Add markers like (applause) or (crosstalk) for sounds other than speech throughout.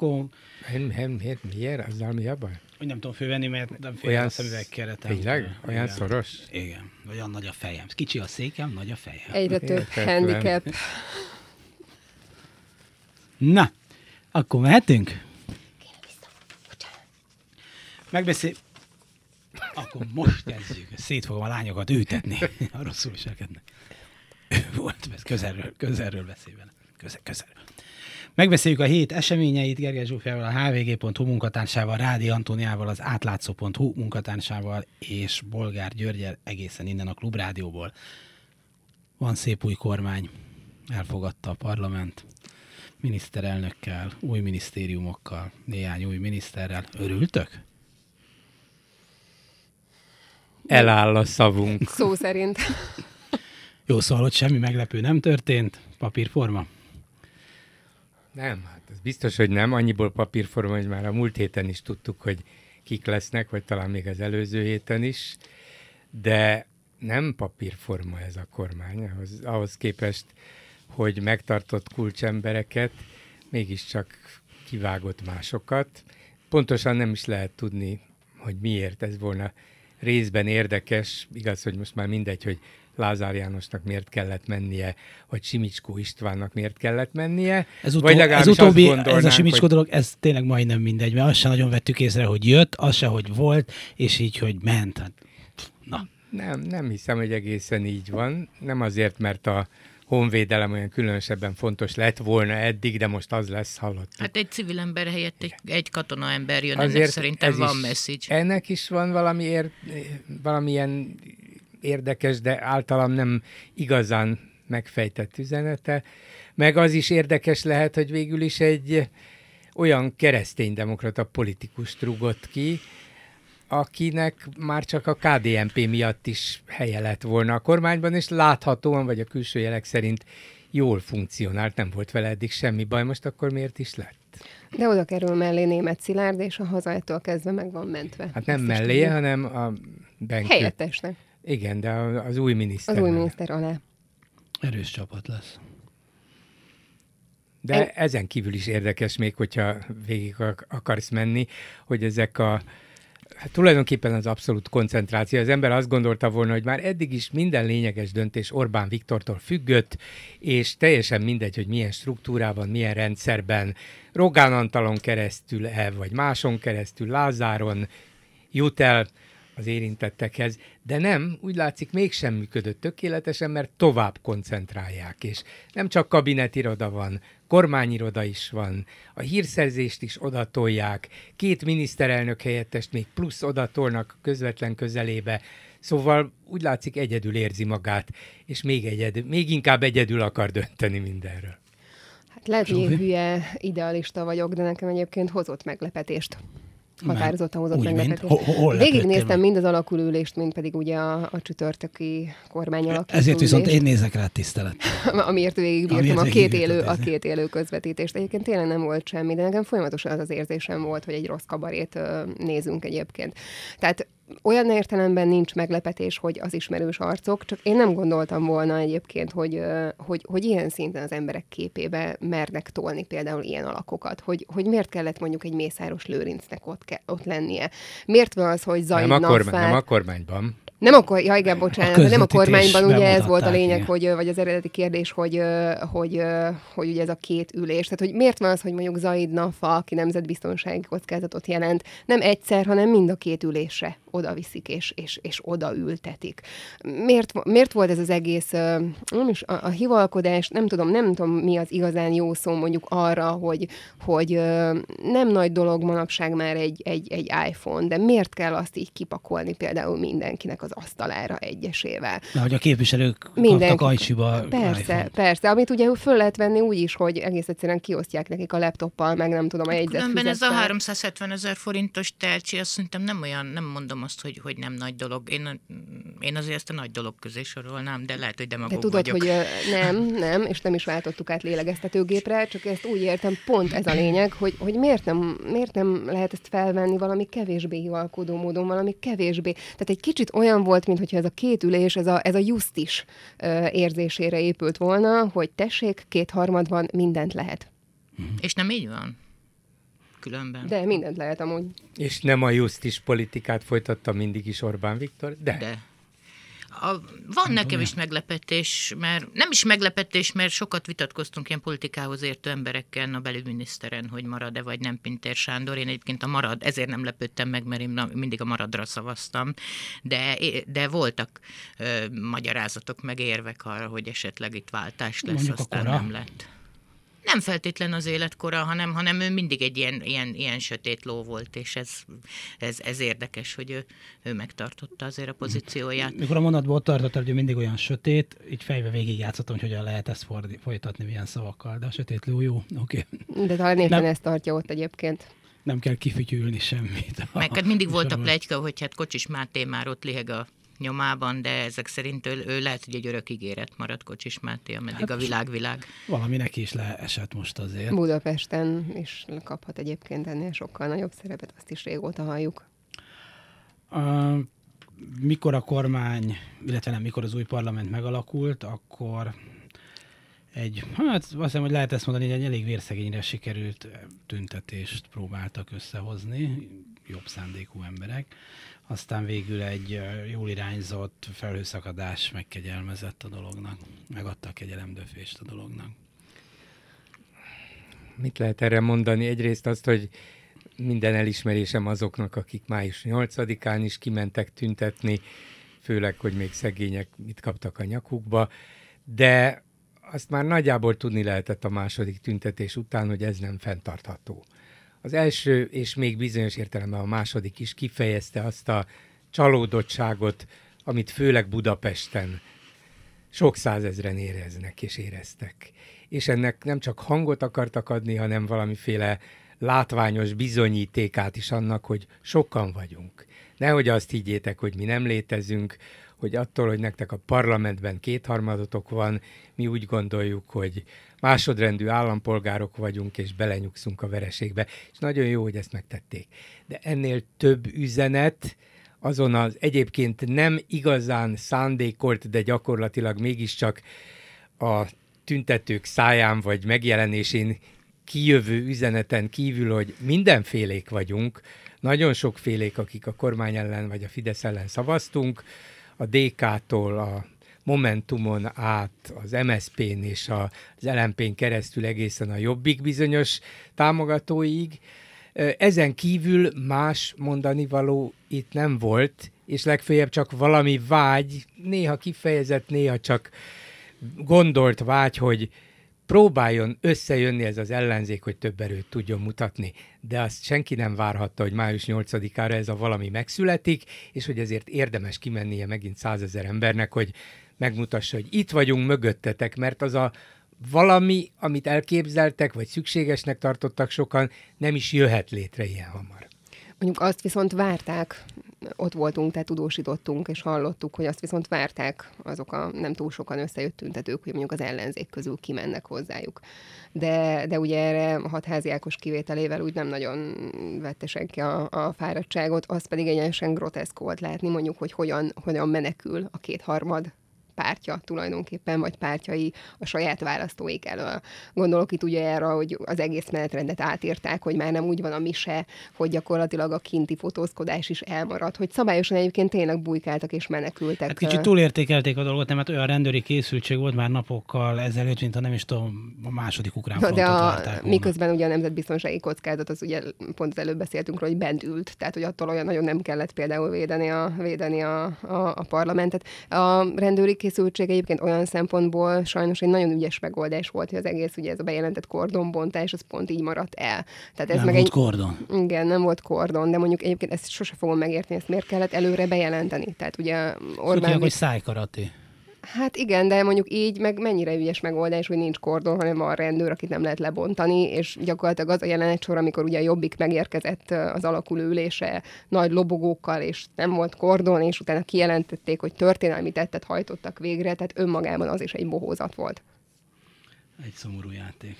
akkor miért, miért? Azzal mi a baj? Hogy nem tudom fölvenni, mert nem fél olyan a szemüveg keretem. Tényleg? Olyan Igen. szoros? Igen. Olyan nagy a fejem. Kicsi a székem, nagy a fejem. Egyre több handicap. Na, akkor mehetünk? Megbeszél... Akkor most kezdjük. Szét fogom a lányokat ültetni. (laughs) A rosszul viselkednek. Volt, közelről, közelről beszél vele. Közel, közelről. Megbeszéljük a hét eseményeit Gergely Zsófiával, a hvg.hu munkatársával, Rádi Antóniával, az átlátszó.hu munkatársával és Bolgár Györgyel egészen innen a Klubrádióból. Van szép új kormány, elfogadta a parlament, miniszterelnökkel, új minisztériumokkal, néhány új miniszterrel. Örültök? Eláll a szavunk. Szó szerint. Jó, szóval hogy semmi meglepő nem történt, papírforma? Nem, hát ez biztos, hogy nem. Annyiból papírforma, hogy már a múlt héten is tudtuk, hogy kik lesznek, vagy talán még az előző héten is, de nem papírforma ez a kormány, ahhoz, ahhoz képest, hogy megtartott kulcsembereket, mégiscsak kivágott másokat. Pontosan nem is lehet tudni, hogy miért ez volna részben érdekes, igaz, hogy most már mindegy, hogy Lázár Jánosnak miért kellett mennie, vagy Simicskó Istvánnak miért kellett mennie. Ez, utó, vagy ez utóbbi, ez a Simicskó hogy... dolog, ez tényleg majdnem mindegy, mert azt sem nagyon vettük észre, hogy jött, az se, hogy volt, és így, hogy ment. Hát, na. Nem, nem hiszem, hogy egészen így van. Nem azért, mert a honvédelem olyan különösebben fontos lett volna eddig, de most az lesz, hallott. Hát egy civil ember helyett egy, egy katona ember jön, Azért ennek szerintem van is, message. Ennek is van valami ér, valamilyen érdekes, de általam nem igazán megfejtett üzenete. Meg az is érdekes lehet, hogy végül is egy olyan kereszténydemokrata politikus rúgott ki, akinek már csak a KDNP miatt is helye lett volna a kormányban, és láthatóan, vagy a külső jelek szerint jól funkcionált, nem volt vele eddig semmi baj, most akkor miért is lett? De oda kerül mellé német Szilárd, és a hazától kezdve meg van mentve. Hát nem mellé, hanem a Benkő. Helyettesnek. Igen, de az új miniszter. Az új miniszter alá. Erős csapat lesz. De en... ezen kívül is érdekes még, hogyha végig akarsz menni, hogy ezek a hát tulajdonképpen az abszolút koncentráció. Az ember azt gondolta volna, hogy már eddig is minden lényeges döntés Orbán Viktortól függött, és teljesen mindegy, hogy milyen struktúrában, milyen rendszerben, Rogán Antalon keresztül-e, vagy máson keresztül, Lázáron jut el az érintettekhez, de nem, úgy látszik mégsem működött tökéletesen, mert tovább koncentrálják, és nem csak kabinetiroda van, kormányiroda is van, a hírszerzést is odatolják, két miniszterelnök helyettest még plusz odatolnak közvetlen közelébe, Szóval úgy látszik egyedül érzi magát, és még, egyedül, még inkább egyedül akar dönteni mindenről. Hát lehet, hogy hülye idealista vagyok, de nekem egyébként hozott meglepetést határozottan hozott meglepetést. Végignéztem mind az alakulülést, mind pedig ugye a, a csütörtöki kormány alakító Ezért viszont én nézek rá tisztelet. (laughs) Amiért végigbírtam a két, élő, a két élő közvetítést. Egyébként tényleg nem volt semmi, de nekem folyamatosan az az érzésem volt, hogy egy rossz kabarét nézünk egyébként. Tehát olyan értelemben nincs meglepetés, hogy az ismerős arcok, csak én nem gondoltam volna egyébként, hogy, hogy, hogy ilyen szinten az emberek képébe mernek tolni például ilyen alakokat, hogy, hogy miért kellett mondjuk egy Mészáros Lőrincnek ott, ke, ott lennie. Miért van az, hogy Zaid nem a, kormány, nem a kormányban. Nem a, ja igen, bocsánat, a nem a kormányban, ugye ez volt a lényeg, hogy, vagy az eredeti kérdés, hogy, hogy, hogy ugye ez a két ülés. Tehát, hogy miért van az, hogy mondjuk Zaid Nafa, aki nemzetbiztonsági kockázatot jelent, nem egyszer, hanem mind a két ülésre oda viszik és, és, és oda ültetik. Miért, miért volt ez az egész, nem is a, a hivalkodás, nem tudom, nem tudom mi az igazán jó szó mondjuk arra, hogy, hogy nem nagy dolog manapság már egy, egy, egy iPhone, de miért kell azt így kipakolni például mindenkinek az asztalára egyesével? Na, hogy a képviselők Mindenki, kaptak ajcsiba Persze, iPhone. persze, amit ugye föl lehet venni úgy is, hogy egész egyszerűen kiosztják nekik a laptoppal, meg nem tudom, a jegyzet Különben ez a 370 ezer forintos tercsi, azt szerintem nem olyan, nem mondom mondom azt, hogy, hogy nem nagy dolog. Én, én azért ezt a nagy dolog közé sorolnám, de lehet, hogy demagóg De tudod, vagyok. hogy nem, nem, és nem is váltottuk át lélegeztetőgépre, csak ezt úgy értem, pont ez a lényeg, hogy, hogy miért, nem, miért nem lehet ezt felvenni valami kevésbé hivalkodó módon, valami kevésbé. Tehát egy kicsit olyan volt, mintha ez a két ülés, ez a, ez a justis érzésére épült volna, hogy tessék, kétharmadban mindent lehet. És nem így van? Különben. De mindent lehet amúgy. És nem a justice politikát folytatta mindig is Orbán Viktor? De. De. A, van nekem is meglepetés, mert nem is meglepetés, mert sokat vitatkoztunk ilyen politikához értő emberekkel a belügyminiszteren, hogy marad-e vagy nem Pintér Sándor. Én egyébként a marad, ezért nem lepődtem meg, mert én mindig a maradra szavaztam, de, de voltak ö, magyarázatok, meg érvek arra, hogy esetleg itt váltás lesz, Mondjuk aztán nem lett. Nem feltétlen az életkora, hanem, hanem ő mindig egy ilyen, ilyen, ilyen sötét ló volt, és ez, ez, ez érdekes, hogy ő, ő megtartotta azért a pozícióját. Mikor a mondatból ott tartott, hogy mindig olyan sötét, így fejbe végig játszottam, hogy hogyan lehet ezt folytatni milyen szavakkal, de a sötét ló jó, oké. Okay. De talán éppen ezt tartja ott egyébként nem kell kifütyülni semmit. Meg hát mindig volt a plegyka, hogy hát Kocsis Máté már ott liheg a nyomában, de ezek szerint ő, ő lehet, hogy egy örök ígéret marad Kocsis Máté, ameddig hát a világ világ. Valami neki is leesett most azért. Budapesten is kaphat egyébként ennél sokkal nagyobb szerepet, azt is régóta halljuk. Uh, mikor a kormány, illetve nem, mikor az új parlament megalakult, akkor egy, hát azt hiszem, hogy lehet ezt mondani, hogy egy elég vérszegényre sikerült tüntetést próbáltak összehozni, jobb szándékú emberek aztán végül egy jól irányzott felhőszakadás megkegyelmezett a dolognak, megadta a kegyelemdöfést a dolognak. Mit lehet erre mondani? Egyrészt azt, hogy minden elismerésem azoknak, akik május 8-án is kimentek tüntetni, főleg, hogy még szegények mit kaptak a nyakukba, de azt már nagyjából tudni lehetett a második tüntetés után, hogy ez nem fenntartható. Az első, és még bizonyos értelemben a második is kifejezte azt a csalódottságot, amit főleg Budapesten sok százezren éreznek és éreztek. És ennek nem csak hangot akartak adni, hanem valamiféle látványos bizonyítékát is annak, hogy sokan vagyunk. Nehogy azt higgyétek, hogy mi nem létezünk, hogy attól, hogy nektek a parlamentben kétharmadotok van, mi úgy gondoljuk, hogy másodrendű állampolgárok vagyunk, és belenyugszunk a vereségbe. És nagyon jó, hogy ezt megtették. De ennél több üzenet, azon az egyébként nem igazán szándékolt, de gyakorlatilag mégiscsak a tüntetők száján vagy megjelenésén kijövő üzeneten kívül, hogy mindenfélék vagyunk, nagyon sokfélék, akik a kormány ellen vagy a Fidesz ellen szavaztunk, a DK-tól a Momentumon át, az MSZP-n és az LMP-n keresztül egészen a Jobbik bizonyos támogatóig. Ezen kívül más mondani való itt nem volt, és legfeljebb csak valami vágy, néha kifejezett, néha csak gondolt vágy, hogy próbáljon összejönni ez az ellenzék, hogy több erőt tudjon mutatni. De azt senki nem várhatta, hogy május 8-ára ez a valami megszületik, és hogy ezért érdemes kimennie megint százezer embernek, hogy megmutassa, hogy itt vagyunk mögöttetek, mert az a valami, amit elképzeltek, vagy szükségesnek tartottak sokan, nem is jöhet létre ilyen hamar. Mondjuk azt viszont várták, ott voltunk, tehát tudósítottunk, és hallottuk, hogy azt viszont várták azok a nem túl sokan összejött tüntetők, hogy mondjuk az ellenzék közül kimennek hozzájuk. De, de ugye erre a hatházi Ákos kivételével úgy nem nagyon vette senki a, a fáradtságot, az pedig egyenesen groteszk volt látni, mondjuk, hogy hogyan, hogyan menekül a kétharmad pártja tulajdonképpen, vagy pártjai a saját választóik elől. Gondolok itt ugye erre, hogy az egész menetrendet átírták, hogy már nem úgy van a mise, hogy gyakorlatilag a kinti fotózkodás is elmaradt, hogy szabályosan egyébként tényleg bujkáltak és menekültek. Hát kicsit túlértékelték a dolgot, nem, mert olyan rendőri készültség volt már napokkal ezelőtt, mint a nem is tudom, a második ukrán frontot De a, miközben ugye a nemzetbiztonsági kockázat, az ugye pont az előbb beszéltünk róla, hogy bent ült, tehát hogy attól olyan nagyon nem kellett például védeni a, védeni a, a, a parlamentet. A rendőri készültség egyébként olyan szempontból sajnos egy nagyon ügyes megoldás volt, hogy az egész ugye ez a bejelentett kordonbontás, az pont így maradt el. Tehát ez nem meg volt egy... kordon. Igen, nem volt kordon, de mondjuk egyébként ezt sose fogom megérteni, ezt miért kellett előre bejelenteni. Tehát ugye Orbán... Tudják, hogy szájkarati. Hát igen, de mondjuk így meg mennyire ügyes megoldás, hogy nincs kordon, hanem van rendőr, akit nem lehet lebontani, és gyakorlatilag az a jelenet sor, amikor ugye a Jobbik megérkezett az alakuló ülése nagy lobogókkal, és nem volt kordon, és utána kijelentették, hogy történelmi tettet hajtottak végre, tehát önmagában az is egy bohózat volt. Egy szomorú játék.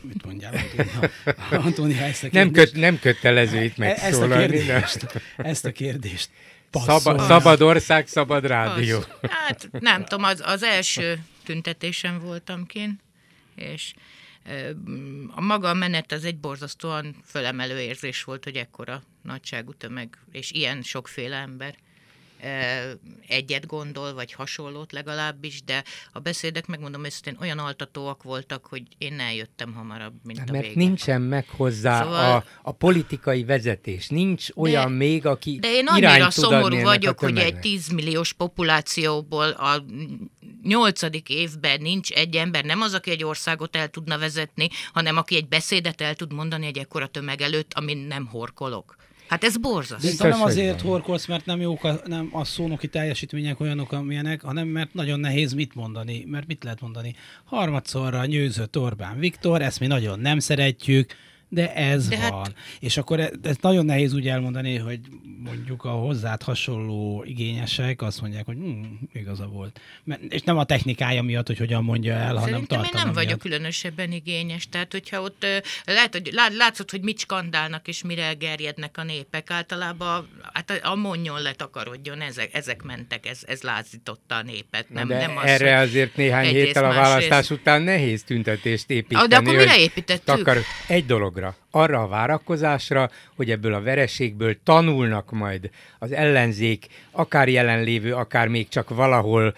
Mit mondjál, Antónia? (laughs) Antónia ezt a kérdést... nem, köt, nem kötelező itt meg ezt a kérdést, ezt a kérdést Szabad, szabad ország, szabad rádió. Az, hát nem tudom, az, az első tüntetésen voltam kint, és a maga a menet az egy borzasztóan fölemelő érzés volt, hogy ekkora nagyságú tömeg, és ilyen sokféle ember egyet gondol, vagy hasonlót legalábbis, de a beszédek, megmondom őszintén, olyan altatóak voltak, hogy én eljöttem hamarabb, mint de a Mert vége. nincsen meg hozzá szóval... a, a politikai vezetés. Nincs olyan de, még, aki De én annyira szomorú vagyok, hogy egy 10 milliós populációból a nyolcadik évben nincs egy ember, nem az, aki egy országot el tudna vezetni, hanem aki egy beszédet el tud mondani egy ekkora tömeg előtt, amin nem horkolok. Hát ez borzasztó. De nem azért horkolsz, mert nem jók a, nem a szónoki teljesítmények olyanok, amilyenek, hanem mert nagyon nehéz mit mondani. Mert mit lehet mondani? Harmadszorra nyőzött Orbán Viktor, ezt mi nagyon nem szeretjük, de ez de hát- van. Hát... És akkor ez, ez nagyon nehéz úgy elmondani, hogy mondjuk a hozzád hasonló igényesek azt mondják, hogy hm, igaza volt. Mert, és nem a technikája miatt, hogy hogyan mondja el, Szerintem hanem tartalma én nem miatt. vagyok különösebben igényes. Tehát, hogyha ott lehet, hogy látszott, hogy mit skandálnak és mire gerjednek a népek. Általában hát a monyon letakarodjon, ezek, ezek mentek, ez, ez lázította a népet. Nem, de nem az, erre azért néhány héttel a választás rész... után nehéz tüntetést építeni. Ah, de akkor mire építettük? Takar... Egy dolog dologra, arra a várakozásra, hogy ebből a vereségből tanulnak majd az ellenzék, akár jelenlévő, akár még csak valahol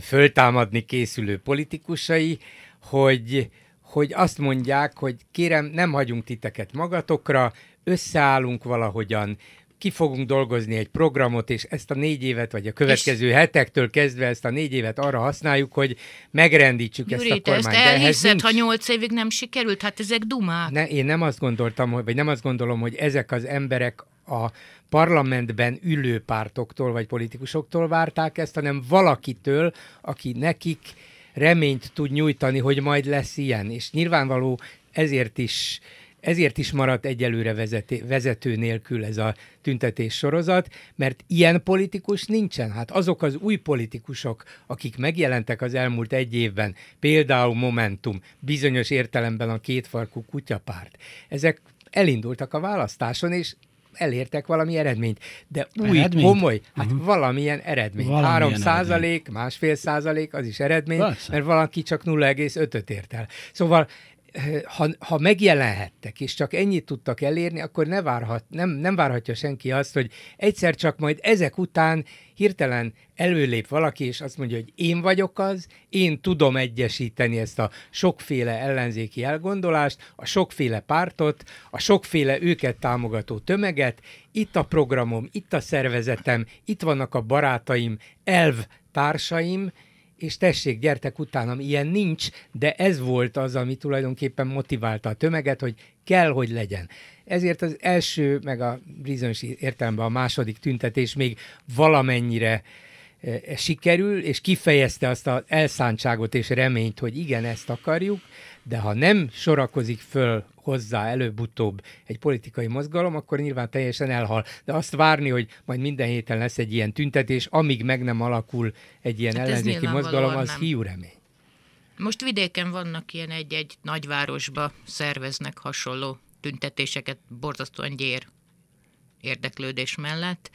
föltámadni készülő politikusai, hogy, hogy azt mondják, hogy kérem, nem hagyunk titeket magatokra, összeállunk valahogyan, ki fogunk dolgozni egy programot, és ezt a négy évet, vagy a következő és... hetektől kezdve ezt a négy évet arra használjuk, hogy megrendítsük Gyuri, ezt a kormányt. ezt elhiszed, nincs... ha nyolc évig nem sikerült? Hát ezek dumák. Ne, én nem azt gondoltam, vagy nem azt gondolom, hogy ezek az emberek a parlamentben ülő pártoktól vagy politikusoktól várták ezt, hanem valakitől, aki nekik reményt tud nyújtani, hogy majd lesz ilyen. És nyilvánvaló ezért is ezért is maradt egyelőre vezeté, vezető nélkül ez a tüntetés sorozat, mert ilyen politikus nincsen. Hát azok az új politikusok, akik megjelentek az elmúlt egy évben, például Momentum, bizonyos értelemben a kétfarkú kutyapárt, ezek elindultak a választáson, és elértek valami eredményt. De új, eredményt? komoly, hát uh-huh. valamilyen eredmény. Valamilyen 3 eredmény. százalék, másfél százalék, az is eredmény, Persze. mert valaki csak 0,5-öt ért el. Szóval ha, ha megjelenhettek, és csak ennyit tudtak elérni, akkor ne várhat, nem, nem várhatja senki azt, hogy egyszer csak majd ezek után hirtelen előlép valaki, és azt mondja, hogy én vagyok az, én tudom egyesíteni ezt a sokféle ellenzéki elgondolást, a sokféle pártot, a sokféle őket támogató tömeget, itt a programom, itt a szervezetem, itt vannak a barátaim, elv társaim, és tessék, gyertek utánam, ilyen nincs, de ez volt az, ami tulajdonképpen motiválta a tömeget, hogy kell, hogy legyen. Ezért az első, meg a bizonyos értelemben a második tüntetés még valamennyire e, sikerül, és kifejezte azt az elszántságot és reményt, hogy igen, ezt akarjuk, de ha nem sorakozik föl hozzá előbb-utóbb egy politikai mozgalom, akkor nyilván teljesen elhal. De azt várni, hogy majd minden héten lesz egy ilyen tüntetés, amíg meg nem alakul egy ilyen hát ellenzéki mozgalom, az nem. hiú remény. Most vidéken vannak ilyen egy-egy nagyvárosba szerveznek hasonló tüntetéseket, borzasztóan gyér érdeklődés mellett,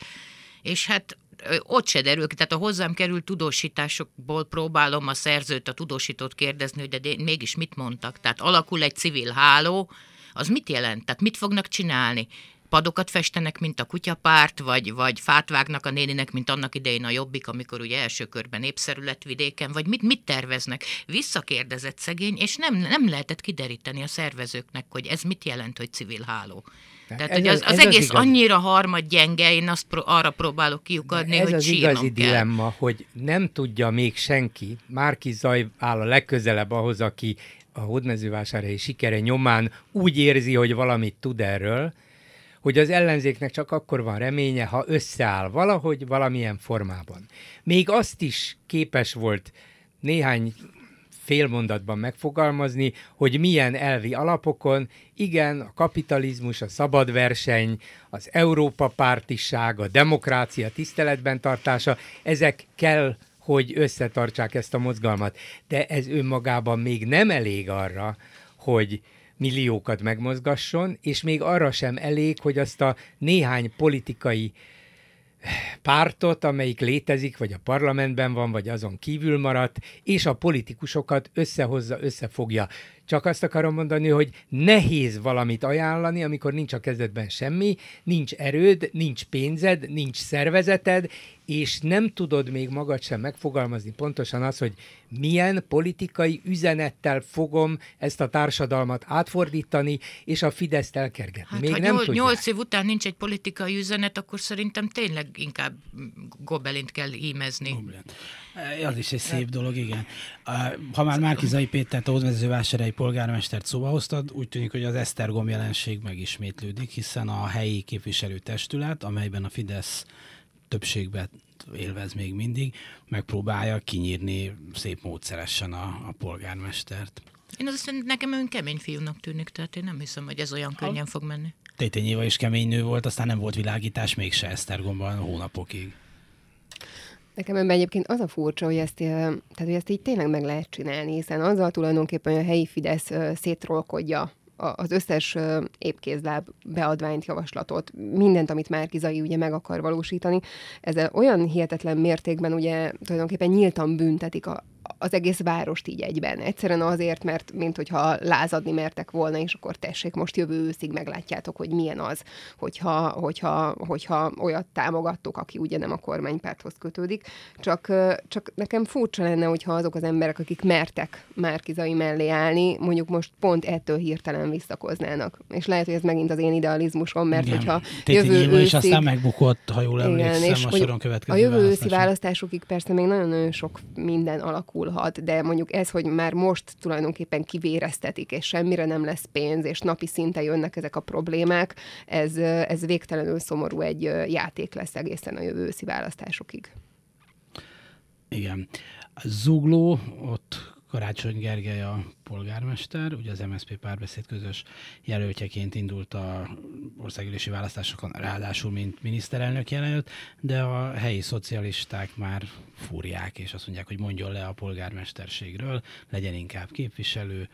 és hát ott se derül ki, tehát a hozzám került tudósításokból próbálom a szerzőt, a tudósítót kérdezni, hogy de mégis mit mondtak. Tehát alakul egy civil háló, az mit jelent? Tehát mit fognak csinálni? Padokat festenek, mint a kutyapárt, vagy, vagy fát vágnak a néninek, mint annak idején a jobbik, amikor ugye első körben népszerű lett vidéken, vagy mit, mit terveznek? Visszakérdezett szegény, és nem, nem lehetett kideríteni a szervezőknek, hogy ez mit jelent, hogy civil háló. Tehát, hogy az, az, az egész az annyira harmad gyenge, én azt pro, arra próbálok kiukadni, ez hogy az igazi kell. dilemma, hogy nem tudja még senki, Márki Zaj áll a legközelebb ahhoz, aki a hódmezővásárhelyi sikere nyomán úgy érzi, hogy valamit tud erről, hogy az ellenzéknek csak akkor van reménye, ha összeáll valahogy, valamilyen formában. Még azt is képes volt néhány félmondatban megfogalmazni, hogy milyen elvi alapokon, igen, a kapitalizmus, a szabad verseny, az Európa pártiság, a demokrácia tiszteletben tartása, ezek kell, hogy összetartsák ezt a mozgalmat. De ez önmagában még nem elég arra, hogy milliókat megmozgasson, és még arra sem elég, hogy azt a néhány politikai pártot, amelyik létezik, vagy a parlamentben van, vagy azon kívül maradt, és a politikusokat összehozza, összefogja. Csak azt akarom mondani, hogy nehéz valamit ajánlani, amikor nincs a kezedben semmi, nincs erőd, nincs pénzed, nincs szervezeted, és nem tudod még magad sem megfogalmazni pontosan az, hogy milyen politikai üzenettel fogom ezt a társadalmat átfordítani, és a Fideszt elkergetni. Hát, még ha nem nyol, nyolc év után nincs egy politikai üzenet, akkor szerintem tényleg inkább Gobelint kell hímezni. Gobelint. Az is egy szép dolog, igen. Ha már Márkizai Pétert, a Hódmezővásárhelyi polgármestert szóba hoztad, úgy tűnik, hogy az Esztergom jelenség megismétlődik, hiszen a helyi képviselőtestület, amelyben a Fidesz többségben élvez még mindig, megpróbálja kinyírni szép módszeresen a, a polgármestert. Én azt hiszem, nekem ön kemény fiúnak tűnik, tehát én nem hiszem, hogy ez olyan könnyen fog menni. Tétény Éva is kemény nő volt, aztán nem volt világítás mégse Esztergomban hónapokig. Nekem ebben egyébként az a furcsa, hogy ezt, tehát, hogy ezt így tényleg meg lehet csinálni, hiszen azzal tulajdonképpen, a helyi Fidesz szétrolkodja az összes épkézláb beadványt, javaslatot, mindent, amit már Kizai ugye meg akar valósítani, ezzel olyan hihetetlen mértékben ugye tulajdonképpen nyíltan büntetik a, az egész várost így egyben. Egyszerűen azért, mert mint hogyha lázadni mertek volna, és akkor tessék, most jövő őszig meglátjátok, hogy milyen az, hogyha, hogyha, hogyha olyat támogattok, aki ugye nem a kormánypárthoz kötődik. Csak, csak nekem furcsa lenne, hogyha azok az emberek, akik mertek Márkizai mellé állni, mondjuk most pont ettől hirtelen visszakoznának. És lehet, hogy ez megint az én idealizmusom, mert Igen. hogyha jövő őszig... és aztán megbukott, ha jól emlékszem, Igen, és a soron következő A jövő őszi választásokig persze még nagyon-nagyon sok minden alakul alakulhat, de mondjuk ez, hogy már most tulajdonképpen kivéreztetik, és semmire nem lesz pénz, és napi szinten jönnek ezek a problémák, ez, ez végtelenül szomorú egy játék lesz egészen a jövő őszi választásokig. Igen. Zugló, ott Karácsony Gergely a polgármester, ugye az MSZP párbeszéd közös jelöltjeként indult a országgyűlési választásokon, ráadásul mint miniszterelnök jelölt, de a helyi szocialisták már fúrják, és azt mondják, hogy mondjon le a polgármesterségről, legyen inkább képviselő,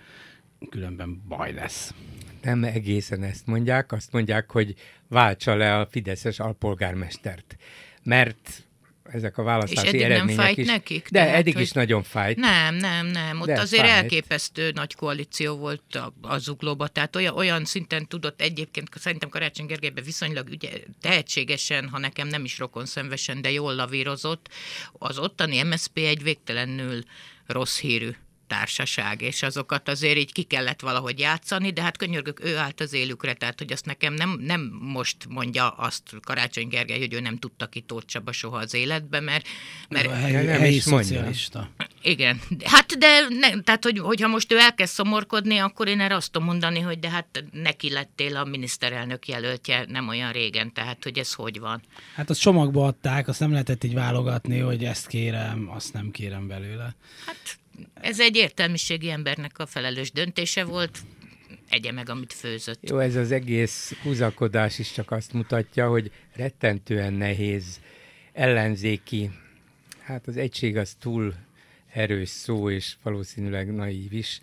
különben baj lesz. Nem egészen ezt mondják, azt mondják, hogy váltsa le a Fideszes alpolgármestert. Mert ezek a választási és eddig eredmények nem fájt is. nekik? De tehát, eddig is nagyon fájt. Nem, nem, nem. Ott de azért fájt. elképesztő nagy koalíció volt a, a zuglóba, tehát olyan, olyan szinten tudott egyébként, szerintem Karácsony Gergelyben viszonylag ugye, tehetségesen, ha nekem nem is rokon szemvesen, de jól lavírozott. Az ottani MSP egy végtelenül rossz hírű társaság, és azokat azért így ki kellett valahogy játszani, de hát könyörgök, ő állt az élükre, tehát hogy azt nekem nem, nem most mondja azt Karácsony Gergely, hogy ő nem tudta ki Tóth Csaba soha az életbe, mert... mert a helyi, nem helyi is szocialista. Igen, hát de ne, tehát, hogy, hogyha most ő elkezd szomorkodni, akkor én erre azt tudom mondani, hogy de hát neki lettél a miniszterelnök jelöltje nem olyan régen, tehát hogy ez hogy van. Hát azt csomagba adták, azt nem lehetett így válogatni, hogy ezt kérem, azt nem kérem belőle. Hát ez egy értelmiségi embernek a felelős döntése volt, egye meg, amit főzött. Jó, ez az egész húzakodás is csak azt mutatja, hogy rettentően nehéz ellenzéki, hát az egység az túl erős szó, és valószínűleg naív is,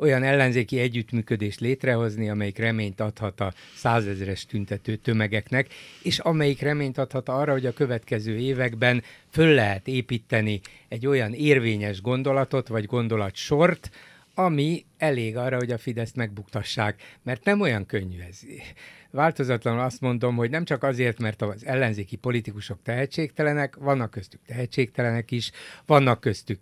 olyan ellenzéki együttműködést létrehozni, amelyik reményt adhat a százezeres tüntető tömegeknek, és amelyik reményt adhat arra, hogy a következő években föl lehet építeni egy olyan érvényes gondolatot, vagy gondolatsort, ami elég arra, hogy a Fideszt megbuktassák, mert nem olyan könnyű ez változatlanul azt mondom, hogy nem csak azért, mert az ellenzéki politikusok tehetségtelenek, vannak köztük tehetségtelenek is, vannak köztük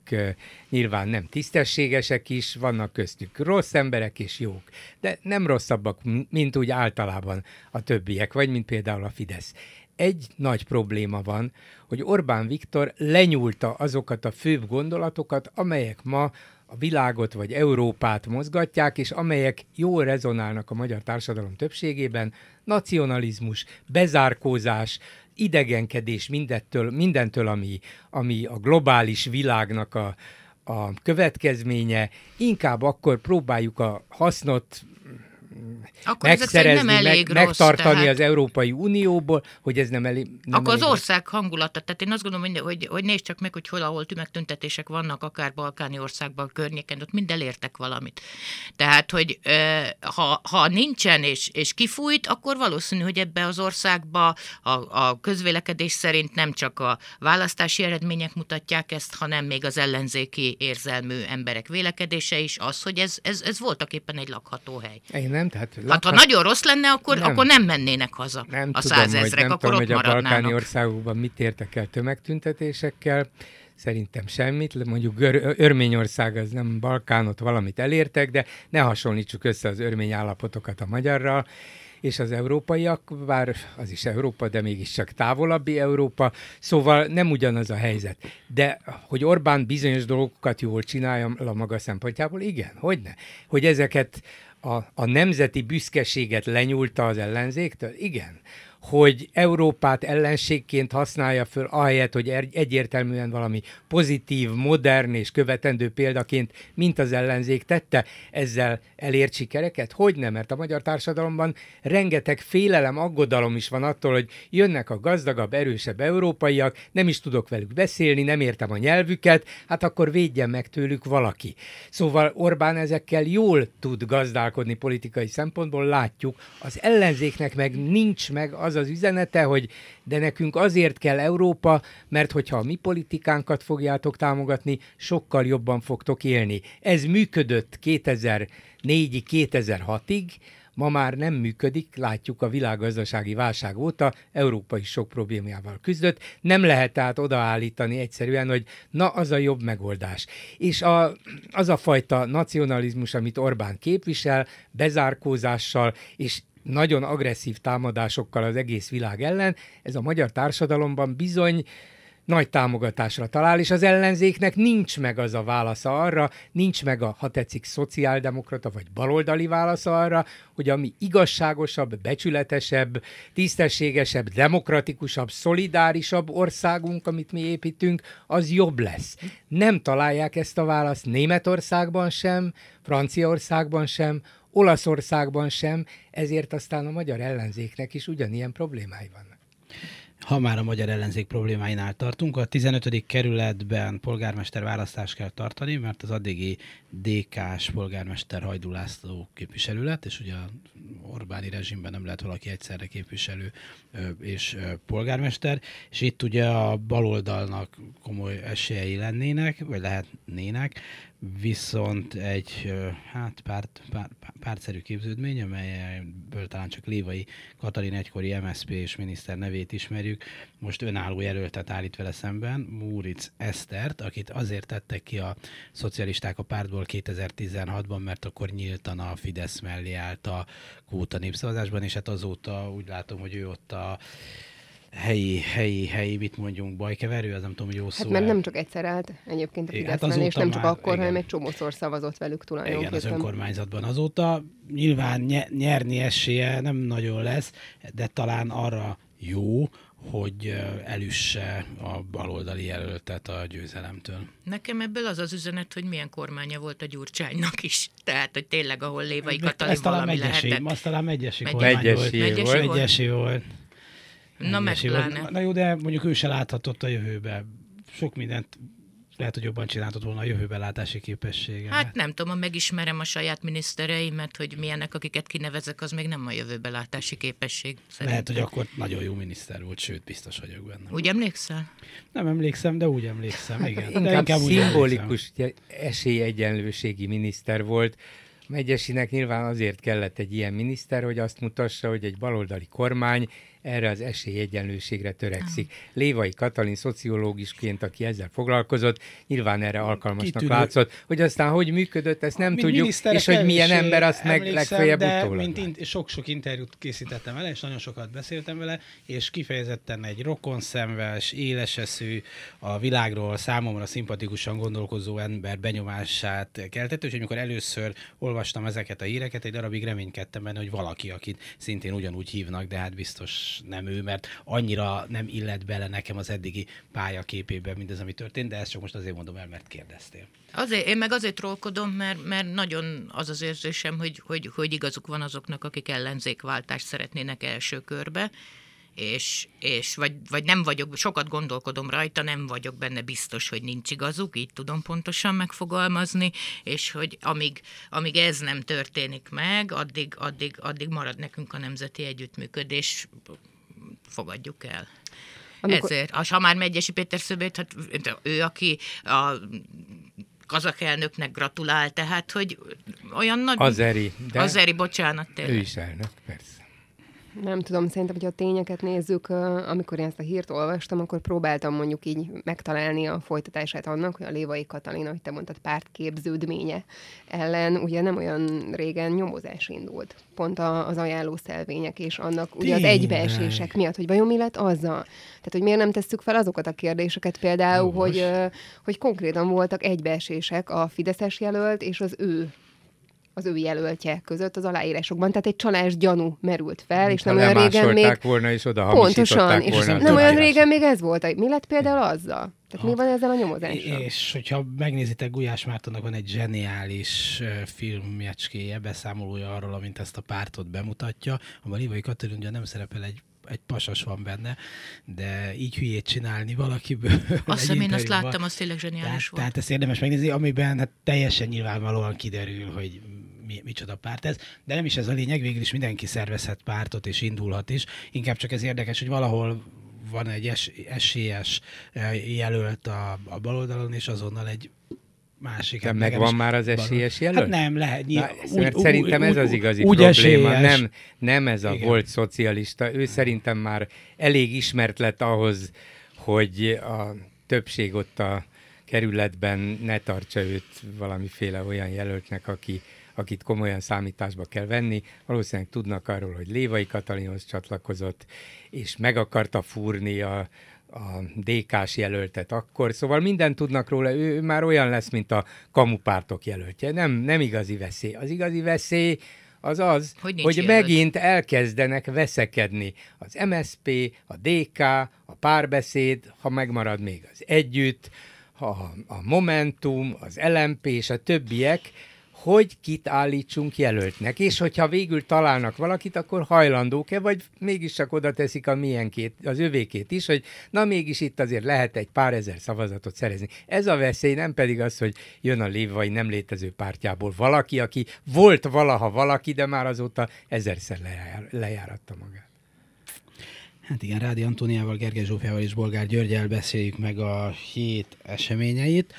nyilván nem tisztességesek is, vannak köztük rossz emberek és jók, de nem rosszabbak, mint úgy általában a többiek, vagy mint például a Fidesz. Egy nagy probléma van, hogy Orbán Viktor lenyúlta azokat a főbb gondolatokat, amelyek ma a világot vagy Európát mozgatják, és amelyek jól rezonálnak a magyar társadalom többségében, nacionalizmus, bezárkózás, idegenkedés mindettől, mindentől, ami, ami a globális világnak a, a következménye, inkább akkor próbáljuk a hasznot akkor megszerezni, nem elég meg, rossz, megtartani tehát... az Európai Unióból, hogy ez nem elég. Nem akkor elég az ország rossz. hangulata, tehát én azt gondolom, hogy, hogy, hogy nézd csak meg, hogy hol, ahol tüntetések vannak, akár balkáni országban, környéken, ott mind elértek valamit. Tehát, hogy ha, ha nincsen és, és kifújt, akkor valószínű, hogy ebbe az országba a, a közvélekedés szerint nem csak a választási eredmények mutatják ezt, hanem még az ellenzéki érzelmű emberek vélekedése is az, hogy ez, ez, ez voltak éppen egy lakható hely. Én nem, tehát lakhat... Hát ha nagyon rossz lenne, akkor nem, akkor nem mennének haza nem a százezrek, akkor tudom, ott hogy a balkáni országokban mit értek el tömegtüntetésekkel. Szerintem semmit, mondjuk Ör- Örményország az nem Balkánot valamit elértek, de ne hasonlítsuk össze az örmény állapotokat a magyarral és az európaiak, bár az is Európa, de mégiscsak távolabbi Európa, szóval nem ugyanaz a helyzet. De hogy Orbán bizonyos dolgokat jól csinálja a maga szempontjából, igen, hogy ne? Hogy ezeket a, a nemzeti büszkeséget lenyúlta az ellenzéktől? Igen hogy Európát ellenségként használja föl, ahelyett, hogy egyértelműen valami pozitív, modern és követendő példaként, mint az ellenzék tette, ezzel elért sikereket? Hogy nem, mert a magyar társadalomban rengeteg félelem, aggodalom is van attól, hogy jönnek a gazdagabb, erősebb európaiak, nem is tudok velük beszélni, nem értem a nyelvüket, hát akkor védjen meg tőlük valaki. Szóval Orbán ezekkel jól tud gazdálkodni politikai szempontból, látjuk, az ellenzéknek meg nincs meg az az üzenete, hogy de nekünk azért kell Európa, mert hogyha a mi politikánkat fogjátok támogatni, sokkal jobban fogtok élni. Ez működött 2004 2006-ig, ma már nem működik, látjuk a világgazdasági válság óta, Európa is sok problémával küzdött, nem lehet tehát odaállítani egyszerűen, hogy na, az a jobb megoldás. És a, az a fajta nacionalizmus, amit Orbán képvisel, bezárkózással, és nagyon agresszív támadásokkal az egész világ ellen, ez a magyar társadalomban bizony nagy támogatásra talál, és az ellenzéknek nincs meg az a válasza arra, nincs meg a, ha tetszik, szociáldemokrata vagy baloldali válasza arra, hogy ami igazságosabb, becsületesebb, tisztességesebb, demokratikusabb, szolidárisabb országunk, amit mi építünk, az jobb lesz. Nem találják ezt a választ Németországban sem, Franciaországban sem, Olaszországban sem, ezért aztán a magyar ellenzéknek is ugyanilyen problémái vannak. Ha már a magyar ellenzék problémáinál tartunk, a 15. kerületben polgármester választást kell tartani, mert az addigi DK-s polgármester Hajdú László képviselő lett, és ugye a Orbáni rezsimben nem lehet valaki egyszerre képviselő és polgármester, és itt ugye a baloldalnak komoly esélyei lennének, vagy lehetnének, viszont egy hát párt, párt, pártszerű képződmény, amelyből talán csak Lévai Katalin egykori MSZP és miniszter nevét ismerjük, most önálló jelöltet állít vele szemben, Múric Esztert, akit azért tettek ki a szocialisták a pártból 2016-ban, mert akkor nyíltan a Fidesz mellé állt a kóta népszavazásban, és hát azóta úgy látom, hogy ő ott a helyi, helyi, helyi, mit mondjunk, bajkeverő, az nem tudom, hogy jó szó. Hát mert nem csak egyszer állt egyébként a Fideszben, hát és nem csak már, akkor, igen. hanem egy csomószor szavazott velük tulajdonképpen. Igen, az önkormányzatban azóta. Nyilván nyerni esélye nem nagyon lesz, de talán arra jó, hogy elüsse a baloldali jelöltet a győzelemtől. Nekem ebből az az üzenet, hogy milyen kormánya volt a Gyurcsánynak is. Tehát, hogy tényleg, ahol Lévai Katalin valami lehetett. Azt talán megyesi, megyesi volt. Megyesi volt. Megyesi volt. Na meg pláne. Na jó, de mondjuk ő se láthatott a jövőbe. Sok mindent lehet, hogy jobban csináltott volna a jövőbe látási képessége. Hát nem tudom, megismerem a saját minisztereimet, hogy milyenek, akiket kinevezek, az még nem a jövőbe látási képesség. Szerintem. Lehet, hogy akkor nagyon jó miniszter volt, sőt, biztos vagyok benne. Úgy emlékszel? Nem emlékszem, de úgy emlékszem, igen. inkább, (laughs) de inkább szimbolikus esélyegyenlőségi miniszter volt. Megyesinek nyilván azért kellett egy ilyen miniszter, hogy azt mutassa, hogy egy baloldali kormány erre az esélyegyenlőségre törekszik. Ah. Lévai Katalin szociológusként, aki ezzel foglalkozott, nyilván erre alkalmasnak Kitűnő. látszott, hogy aztán hogy működött, ezt nem tudjuk, és hogy milyen ember azt meg legfeljebb de utólag. mint in- sok-sok interjút készítettem vele, és nagyon sokat beszéltem vele, és kifejezetten egy rokonszenves, éleseszű, a világról számomra szimpatikusan gondolkozó ember benyomását keltett, és amikor először olvastam olvastam ezeket a híreket, egy darabig reménykedtem benne, hogy valaki, akit szintén ugyanúgy hívnak, de hát biztos nem ő, mert annyira nem illet bele nekem az eddigi pályaképébe mindez, ami történt, de ezt csak most azért mondom el, mert kérdeztél. Azért, én meg azért trollkodom, mert, mert nagyon az az érzésem, hogy, hogy, hogy igazuk van azoknak, akik ellenzékváltást szeretnének első körbe, és, és vagy, vagy nem vagyok, sokat gondolkodom rajta, nem vagyok benne biztos, hogy nincs igazuk, így tudom pontosan megfogalmazni, és hogy amíg, amíg ez nem történik meg, addig, addig, addig marad nekünk a nemzeti együttműködés, fogadjuk el. Amikor... Ezért. Ha már Megyesi Péter Szöbét, hát ő, aki a kazak elnöknek gratulál, tehát, hogy olyan nagy... Azeri. De Azeri, bocsánat. Tényleg. Ő is elnök, persze nem tudom, szerintem, hogy a tényeket nézzük, amikor én ezt a hírt olvastam, akkor próbáltam mondjuk így megtalálni a folytatását annak, hogy a Lévai Katalina, hogy te mondtad, pártképződménye ellen, ugye nem olyan régen nyomozás indult. Pont az ajánló szelvények és annak ugye az egybeesések miatt, hogy vajon mi lett azzal? Tehát, hogy miért nem tesszük fel azokat a kérdéseket például, hogy, hogy konkrétan voltak egybeesések a Fideszes jelölt és az ő az ő jelöltje között az aláírásokban. Tehát egy csalás gyanú merült fel, Mint és nem olyan régen még... volna, és oda Pontosan, és volna nem olyan régen még ez volt. Mi lett például azzal? Tehát ha. mi van ezzel a nyomozással? És hogyha megnézitek, Gulyás Mártonnak van egy zseniális filmjecskéje, beszámolója arról, amint ezt a pártot bemutatja, ahol Livai Katalin ugye nem szerepel egy egy pasas van benne, de így hülyét csinálni valakiből. Azt hiszem, én azt láttam, az tényleg zseniális tehát, volt. Tehát ezt érdemes megnézni, amiben hát teljesen nyilvánvalóan kiderül, hogy mi, micsoda párt ez, de nem is ez a lényeg, végül is mindenki szervezhet pártot és indulhat is. Inkább csak ez érdekes, hogy valahol van egy es, esélyes eh, jelölt a, a baloldalon, és azonnal egy másik. De meg van már az esélyes jelölt? Hát nem, lehet. Nyilván, úgy, mert úgy, szerintem úgy, ez az igazi úgy probléma. Nem, nem ez a Igen. volt szocialista. Ő szerintem már elég ismert lett ahhoz, hogy a többség ott a kerületben ne tartsa őt valamiféle olyan jelöltnek, aki akit komolyan számításba kell venni. Valószínűleg tudnak arról, hogy Lévai Katalinhoz csatlakozott, és meg akarta fúrni a, a DK-s jelöltet akkor, szóval mindent tudnak róla, ő már olyan lesz, mint a kamupártok jelöltje. Nem, nem igazi veszély. Az igazi veszély az az, hogy, hogy megint elkezdenek veszekedni az MSP, a DK, a párbeszéd, ha megmarad még az együtt, a, a Momentum, az LMP és a többiek, hogy kit állítsunk jelöltnek, és hogyha végül találnak valakit, akkor hajlandók-e, vagy mégis csak oda teszik a milyenkét, az övékét is, hogy na mégis itt azért lehet egy pár ezer szavazatot szerezni. Ez a veszély nem pedig az, hogy jön a lévai nem létező pártjából valaki, aki volt valaha valaki, de már azóta ezerszer lejár, lejáratta magát. Hát igen, Rádi Antóniával, Gergely Zsófiával és Bolgár Györgyel beszéljük meg a hét eseményeit.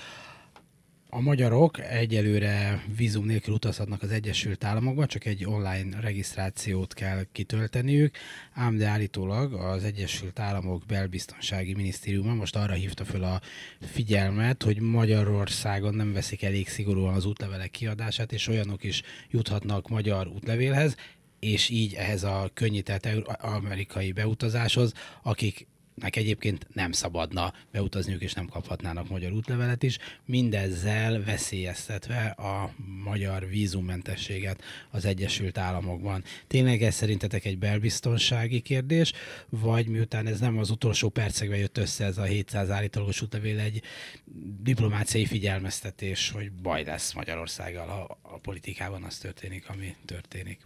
A magyarok egyelőre vízum nélkül utazhatnak az Egyesült Államokba, csak egy online regisztrációt kell kitölteniük, ám de állítólag az Egyesült Államok belbiztonsági minisztériuma most arra hívta föl a figyelmet, hogy Magyarországon nem veszik elég szigorúan az útlevelek kiadását, és olyanok is juthatnak magyar útlevélhez, és így ehhez a könnyített amerikai beutazáshoz, akik nek egyébként nem szabadna beutazniuk, és nem kaphatnának magyar útlevelet is, mindezzel veszélyeztetve a magyar vízummentességet az Egyesült Államokban. Tényleg ez szerintetek egy belbiztonsági kérdés, vagy miután ez nem az utolsó percekben jött össze ez a 700 állítólagos útlevél, egy diplomáciai figyelmeztetés, hogy baj lesz Magyarországgal, ha a politikában az történik, ami történik?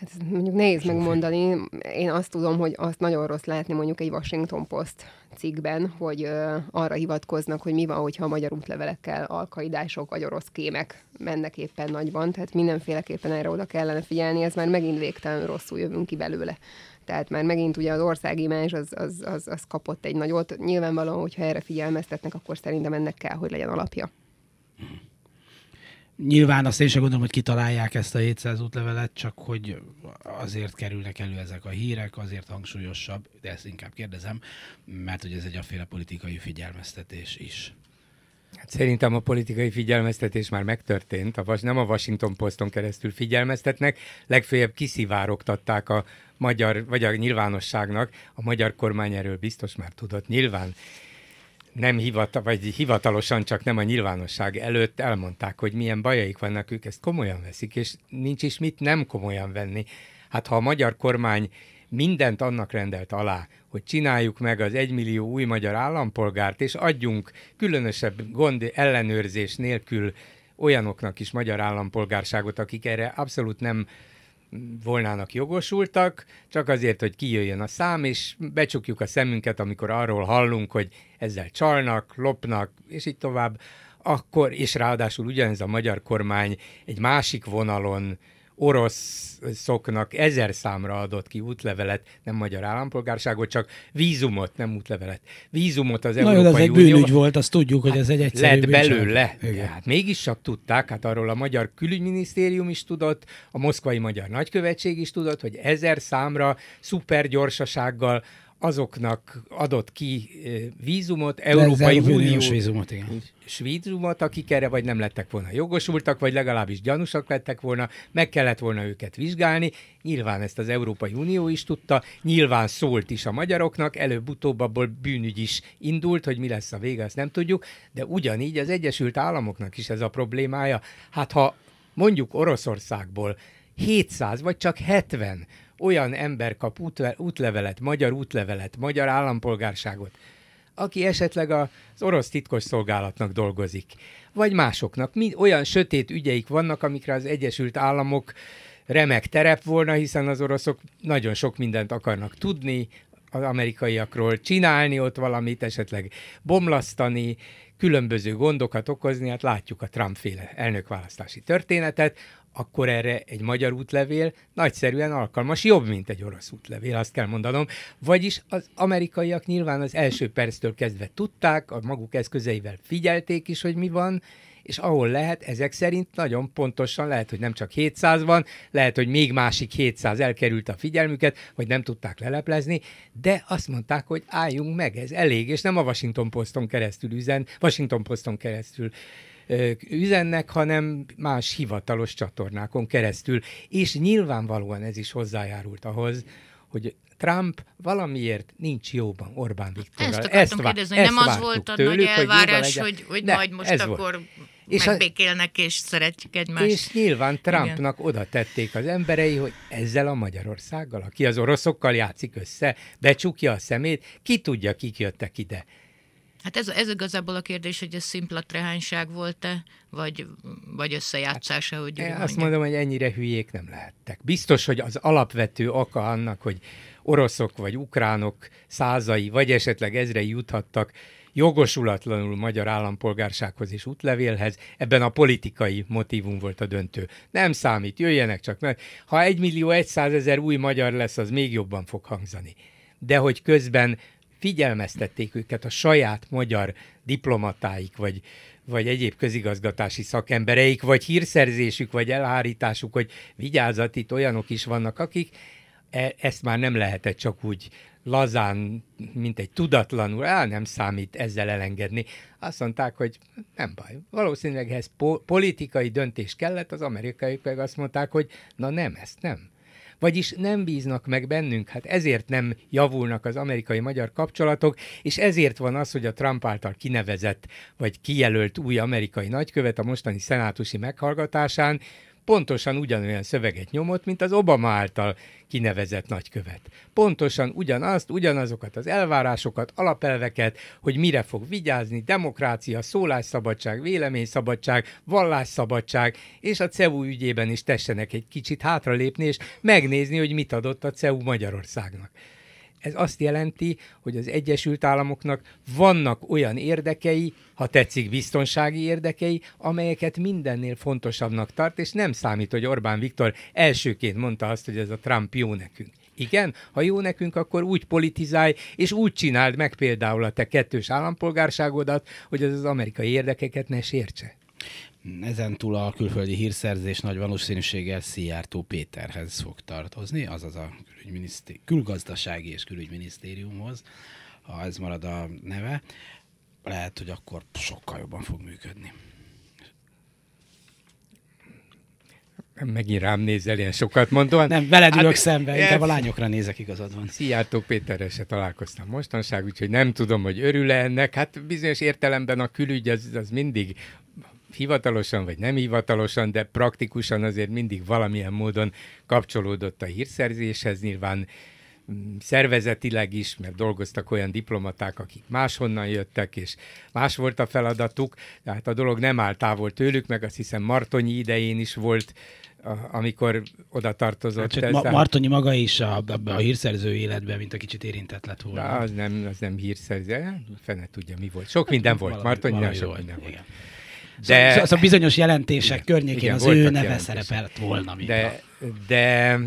Hát mondjuk nehéz megmondani. Én azt tudom, hogy azt nagyon rossz látni mondjuk egy Washington Post cikkben, hogy ö, arra hivatkoznak, hogy mi van, hogyha a magyar útlevelekkel alkaidások vagy orosz kémek mennek éppen nagyban. Tehát mindenféleképpen erre oda kellene figyelni, ez már megint végtelen rosszul jövünk ki belőle. Tehát már megint ugye az országimás az, az, az, az kapott egy nagyot. Nyilvánvalóan, hogyha erre figyelmeztetnek, akkor szerintem ennek kell, hogy legyen alapja. Nyilván azt én sem gondolom, hogy kitalálják ezt a 700 útlevelet, csak hogy azért kerülnek elő ezek a hírek, azért hangsúlyosabb, de ezt inkább kérdezem, mert hogy ez egy aféle politikai figyelmeztetés is. Hát szerintem a politikai figyelmeztetés már megtörtént, a vas, nem a Washington Poston keresztül figyelmeztetnek, legfeljebb kiszivárogtatták a magyar, vagy a nyilvánosságnak, a magyar kormány erről biztos már tudott nyilván nem hivatal, vagy hivatalosan csak nem a nyilvánosság előtt elmondták, hogy milyen bajaik vannak, ők ezt komolyan veszik, és nincs is mit nem komolyan venni. Hát ha a magyar kormány mindent annak rendelt alá, hogy csináljuk meg az egymillió új magyar állampolgárt, és adjunk különösebb gond ellenőrzés nélkül olyanoknak is magyar állampolgárságot, akik erre abszolút nem volnának jogosultak, csak azért, hogy kijöjjön a szám, és becsukjuk a szemünket, amikor arról hallunk, hogy ezzel csalnak, lopnak, és így tovább, akkor, és ráadásul ugyanez a magyar kormány egy másik vonalon oroszoknak ezer számra adott ki útlevelet, nem magyar állampolgárságot, csak vízumot, nem útlevelet. Vízumot az Na Európai jó, ez egy Unió... bűnügy volt, azt tudjuk, hogy ez egy egyszerű Lett belőle. Igen. Hát mégis csak tudták, hát arról a magyar külügyminisztérium is tudott, a moszkvai magyar nagykövetség is tudott, hogy ezer számra szuper gyorsasággal azoknak adott ki vízumot, Európai Uniós vízumot, igen. vízumot, akik erre vagy nem lettek volna jogosultak, vagy legalábbis gyanúsak lettek volna, meg kellett volna őket vizsgálni. Nyilván ezt az Európai Unió is tudta, nyilván szólt is a magyaroknak, előbb-utóbb abból bűnügy is indult, hogy mi lesz a vége, azt nem tudjuk, de ugyanígy az Egyesült Államoknak is ez a problémája. Hát ha mondjuk Oroszországból 700 vagy csak 70 olyan ember kap útlevelet, magyar útlevelet, magyar állampolgárságot, aki esetleg az orosz titkos szolgálatnak dolgozik, vagy másoknak. Mind olyan sötét ügyeik vannak, amikre az Egyesült Államok remek terep volna, hiszen az oroszok nagyon sok mindent akarnak tudni, az amerikaiakról csinálni ott valamit, esetleg bomlasztani, különböző gondokat okozni, hát látjuk a Trump-féle elnökválasztási történetet, akkor erre egy magyar útlevél nagyszerűen alkalmas, jobb, mint egy orosz útlevél, azt kell mondanom. Vagyis az amerikaiak nyilván az első perctől kezdve tudták, a maguk eszközeivel figyelték is, hogy mi van, és ahol lehet, ezek szerint nagyon pontosan lehet, hogy nem csak 700 van, lehet, hogy még másik 700 elkerült a figyelmüket, vagy nem tudták leleplezni, de azt mondták, hogy álljunk meg, ez elég, és nem a Washington Poston keresztül üzen, Washington Poston keresztül üzennek, hanem más hivatalos csatornákon keresztül. És nyilvánvalóan ez is hozzájárult ahhoz, hogy Trump valamiért nincs jóban Orbán Viktorral. Ezt akartam ezt kérdezni, hogy nem az volt a tőlük, nagy elvárás, hogy, hogy, hogy De, majd most akkor volt. és megbékélnek és szeretjük egymást. És nyilván Trumpnak Igen. oda tették az emberei, hogy ezzel a Magyarországgal, aki az oroszokkal játszik össze, becsukja a szemét, ki tudja, kik jöttek ide. Hát ez, ez igazából a kérdés, hogy ez szimpla trehányság volt-e, vagy, vagy összejátszása, hogy hát, Azt mondom, hogy ennyire hülyék nem lehettek. Biztos, hogy az alapvető oka annak, hogy oroszok vagy ukránok százai, vagy esetleg ezrei juthattak jogosulatlanul magyar állampolgársághoz és útlevélhez, ebben a politikai motivum volt a döntő. Nem számít, jöjjenek csak, mert ha egy millió egyszázezer új magyar lesz, az még jobban fog hangzani. De hogy közben figyelmeztették őket a saját magyar diplomatáik, vagy, vagy egyéb közigazgatási szakembereik, vagy hírszerzésük, vagy elhárításuk, hogy vigyázat, itt olyanok is vannak, akik e, ezt már nem lehetett csak úgy lazán, mint egy tudatlanul, el nem számít ezzel elengedni. Azt mondták, hogy nem baj. Valószínűleg ez po- politikai döntés kellett, az amerikai meg azt mondták, hogy na nem, ezt nem. Vagyis nem bíznak meg bennünk, hát ezért nem javulnak az amerikai-magyar kapcsolatok, és ezért van az, hogy a Trump által kinevezett vagy kijelölt új amerikai nagykövet a mostani szenátusi meghallgatásán pontosan ugyanolyan szöveget nyomott, mint az Obama által kinevezett nagykövet. Pontosan ugyanazt, ugyanazokat az elvárásokat, alapelveket, hogy mire fog vigyázni, demokrácia, szólásszabadság, véleményszabadság, vallásszabadság, és a CEU ügyében is tessenek egy kicsit hátralépni, és megnézni, hogy mit adott a CEU Magyarországnak. Ez azt jelenti, hogy az Egyesült Államoknak vannak olyan érdekei, ha tetszik biztonsági érdekei, amelyeket mindennél fontosabbnak tart, és nem számít, hogy Orbán Viktor elsőként mondta azt, hogy ez a Trump jó nekünk. Igen, ha jó nekünk, akkor úgy politizálj, és úgy csináld meg például a te kettős állampolgárságodat, hogy az az amerikai érdekeket ne sértse. Ezen túl a külföldi hírszerzés nagy valószínűséggel Szijjártó Péterhez fog tartozni, azaz a külgazdasági és külügyminisztériumhoz, ha ez marad a neve. Lehet, hogy akkor sokkal jobban fog működni. Megint rám nézel, ilyen sokat mondom. Nem, veled ülök hát, szembe, inkább a lányokra nézek, igazad van. Szijjártó Péterrel se találkoztam mostanság, úgyhogy nem tudom, hogy örül-e ennek. Hát bizonyos értelemben a külügy az, az mindig hivatalosan vagy nem hivatalosan, de praktikusan azért mindig valamilyen módon kapcsolódott a hírszerzéshez. Nyilván mm, szervezetileg is, mert dolgoztak olyan diplomaták, akik máshonnan jöttek, és más volt a feladatuk, tehát a dolog nem áll távol tőlük, meg azt hiszem Martonyi idején is volt amikor oda tartozott. Hát, Ma- Martonyi maga is a, a, a hírszerző életben, mint a kicsit érintett lett volna. Az nem, az nem hírszerző, fene tudja mi volt. Sok minden volt, Martonyi sok volt, minden volt. Igen. De... Szóval, szóval bizonyos jelentések környékén igen, az ő neve szerepelt volna. De, de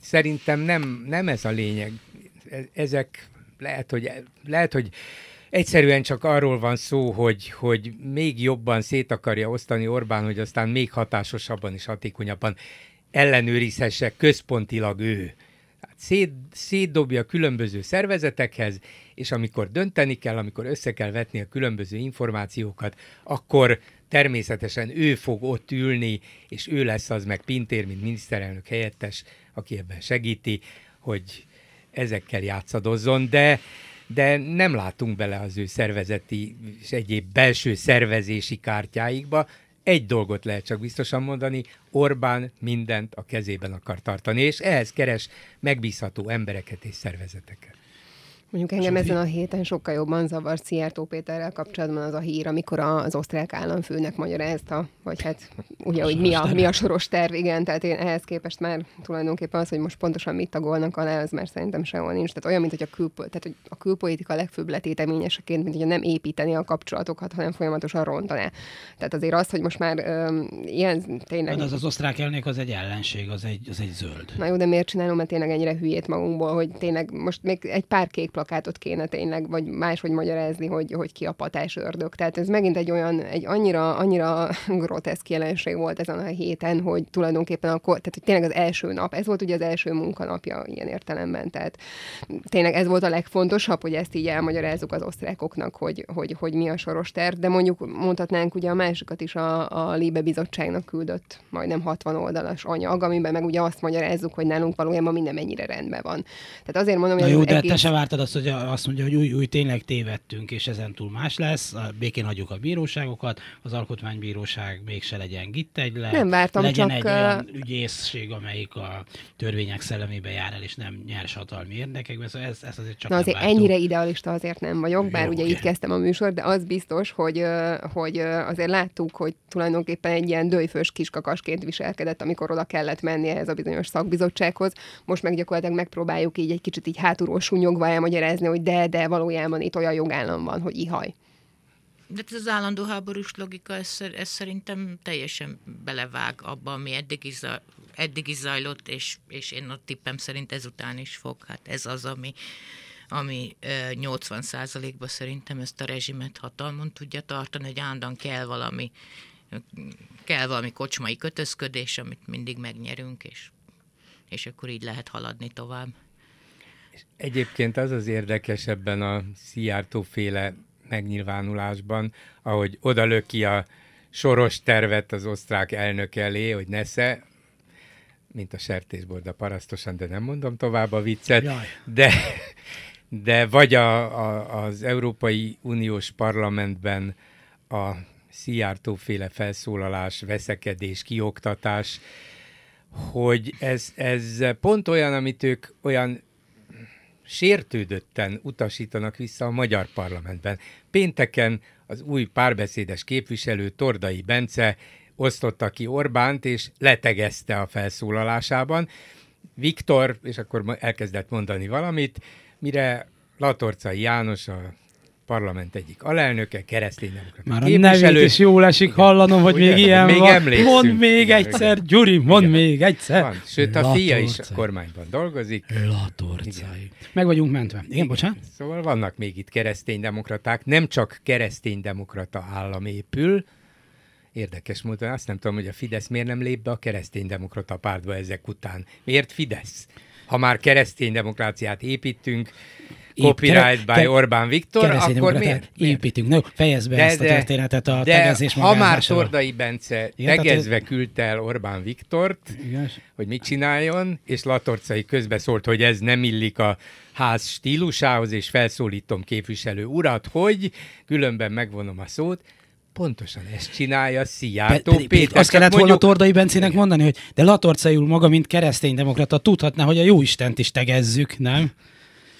szerintem nem, nem ez a lényeg. Ezek lehet, hogy, lehet, hogy Egyszerűen csak arról van szó, hogy, hogy még jobban szét akarja osztani Orbán, hogy aztán még hatásosabban és hatékonyabban ellenőrizhesse központilag ő. Hát szét, szétdobja különböző szervezetekhez, és amikor dönteni kell, amikor össze kell vetni a különböző információkat, akkor természetesen ő fog ott ülni, és ő lesz az meg Pintér, mint miniszterelnök helyettes, aki ebben segíti, hogy ezekkel játszadozzon, de de nem látunk bele az ő szervezeti és egyéb belső szervezési kártyáikba. Egy dolgot lehet csak biztosan mondani, Orbán mindent a kezében akar tartani, és ehhez keres megbízható embereket és szervezeteket. Mondjuk engem ezen a héten sokkal jobban zavar Szijjártó Péterrel kapcsolatban az a hír, amikor az osztrák államfőnek magyarázta, vagy hát ugye, hogy mi a, mi a soros terv, igen, tehát én ehhez képest már tulajdonképpen az, hogy most pontosan mit tagolnak alá, az már szerintem sehol nincs. Tehát olyan, mint hogy a, külpo- tehát, hogy a külpolitika legfőbb letéteményeseként, mint hogy nem építeni a kapcsolatokat, hanem folyamatosan rontaná. Tehát azért az, hogy most már öm, ilyen tényleg... De hát az az osztrák elnök az egy ellenség, az egy, az egy zöld. Na jó, de miért csinálom, mert tényleg ennyire hülyét magunkból, hogy tényleg most még egy pár kék plakátot kéne tényleg, vagy máshogy magyarázni, hogy, hogy ki a patás ördög. Tehát ez megint egy olyan, egy annyira, annyira (laughs) groteszk jelenség volt ezen a héten, hogy tulajdonképpen akkor, tehát hogy tényleg az első nap, ez volt ugye az első munkanapja ilyen értelemben, tehát tényleg ez volt a legfontosabb, hogy ezt így elmagyarázzuk az osztrákoknak, hogy, hogy, hogy mi a soros terv, de mondjuk mondhatnánk ugye a másikat is a, a Libe Bizottságnak küldött majdnem 60 oldalas anyag, amiben meg ugye azt magyarázzuk, hogy nálunk valójában minden mennyire rendben van. Tehát azért mondom, hogy Na jó, de egész... te se vártad azt, hogy azt mondja, hogy új, új tényleg tévedtünk, és ezen túl más lesz, békén hagyjuk a bíróságokat, az alkotmánybíróság mégse legyen gittegylet, nem vártam, legyen csak egy olyan ügyészség, amelyik a törvények szellemébe jár el, és nem nyers hatalmi érdekekbe, szóval ez, ez azért csak Na azért ennyire idealista azért nem vagyok, bár Jó, ugye okay. itt kezdtem a műsor, de az biztos, hogy, hogy azért láttuk, hogy tulajdonképpen egy ilyen dőjfős kiskakasként viselkedett, amikor oda kellett menni ehhez a bizonyos szakbizottsághoz. Most meg gyakorlatilag megpróbáljuk így egy kicsit így hátulról sunyogva elmagyarázni, hogy de, de valójában itt olyan jogállam van, hogy ihaj. De ez az állandó háborús logika, ez, ez szerintem teljesen belevág abba, ami eddig is, eddig is zajlott, és, és én a tippem szerint ezután is fog. Hát ez az, ami, ami 80 ban szerintem ezt a rezsimet hatalmon tudja tartani, hogy állandóan kell valami, kell valami kocsmai kötözködés, amit mindig megnyerünk, és, és akkor így lehet haladni tovább. Egyébként az az érdekes ebben a Szijjártó féle megnyilvánulásban, ahogy odalöki a soros tervet az osztrák elnök elé, hogy nesze, mint a sertésborda parasztosan, de nem mondom tovább a viccet, Jaj. de, de vagy a, a, az Európai Uniós Parlamentben a Szijjártó féle felszólalás, veszekedés, kioktatás, hogy ez, ez pont olyan, amit ők olyan sértődötten utasítanak vissza a magyar parlamentben. Pénteken az új párbeszédes képviselő Tordai Bence osztotta ki Orbánt, és letegezte a felszólalásában. Viktor, és akkor elkezdett mondani valamit, mire Latorcai János, a parlament egyik alelnöke, kereszténydemokrata Már a nevét is jól esik hallanom, hogy még ilyen még van. Mondd még egyszer, Gyuri, mondd igen. még egyszer. Van. Sőt, a fia is a kormányban dolgozik. Latorcai. Meg vagyunk mentve. Igen, bocsánat? Szóval vannak még itt kereszténydemokraták, nem csak kereszténydemokrata állam épül, Érdekes módon azt nem tudom, hogy a Fidesz miért nem lép be a kereszténydemokrata pártba ezek után. Miért Fidesz? Ha már kereszténydemokráciát építünk, copyright by Orbán Viktor, akkor miért? Építünk. Na, fejezd be de, ezt a történetet a de tegezés ha már Tordai Bence Igen, tegezve tehát... küldte el Orbán Viktort, Igen. hogy mit csináljon, és Latorcai közbeszólt, hogy ez nem illik a ház stílusához, és felszólítom képviselő urat, hogy különben megvonom a szót, Pontosan ezt csinálja Szijjártó Pe- Péter. Azt kellett volna Tordai Bencének mondani, hogy de Latorcai úr maga, mint kereszténydemokrata tudhatná, hogy a jó Istent is tegezzük, nem?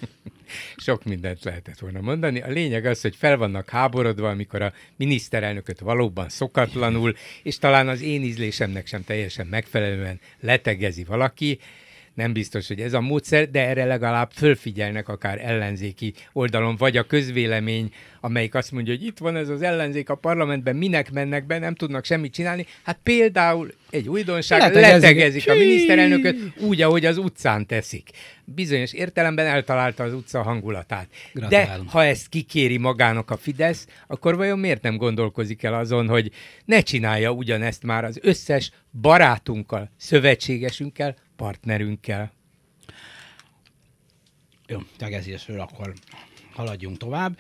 (laughs) Sok mindent lehetett volna mondani. A lényeg az, hogy fel vannak háborodva, amikor a miniszterelnököt valóban szokatlanul, és talán az én ízlésemnek sem teljesen megfelelően letegezi valaki, nem biztos, hogy ez a módszer, de erre legalább fölfigyelnek akár ellenzéki oldalon, vagy a közvélemény, amelyik azt mondja, hogy itt van ez az ellenzék a parlamentben, minek mennek be, nem tudnak semmit csinálni. Hát például egy újdonság, letegezik, letegezik a miniszterelnököt úgy, ahogy az utcán teszik. Bizonyos értelemben eltalálta az utca hangulatát. Gratulálom. De ha ezt kikéri magának a Fidesz, akkor vajon miért nem gondolkozik el azon, hogy ne csinálja ugyanezt már az összes barátunkkal, szövetségesünkkel, partnerünkkel. Jó, tegezésről akkor haladjunk tovább.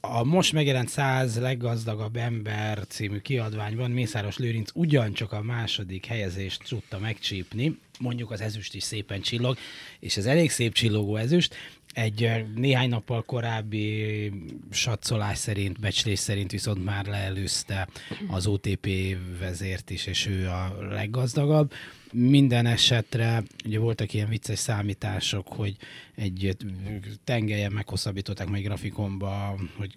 A most megjelent 100 leggazdagabb ember című kiadványban Mészáros Lőrinc ugyancsak a második helyezést tudta megcsípni, mondjuk az ezüst is szépen csillog, és ez elég szép csillogó ezüst, egy néhány nappal korábbi satszolás szerint, becslés szerint viszont már leelőzte az OTP vezért is, és ő a leggazdagabb. Minden esetre ugye voltak ilyen vicces számítások, hogy egy tengelyen meghosszabbították meg grafikonba, hogy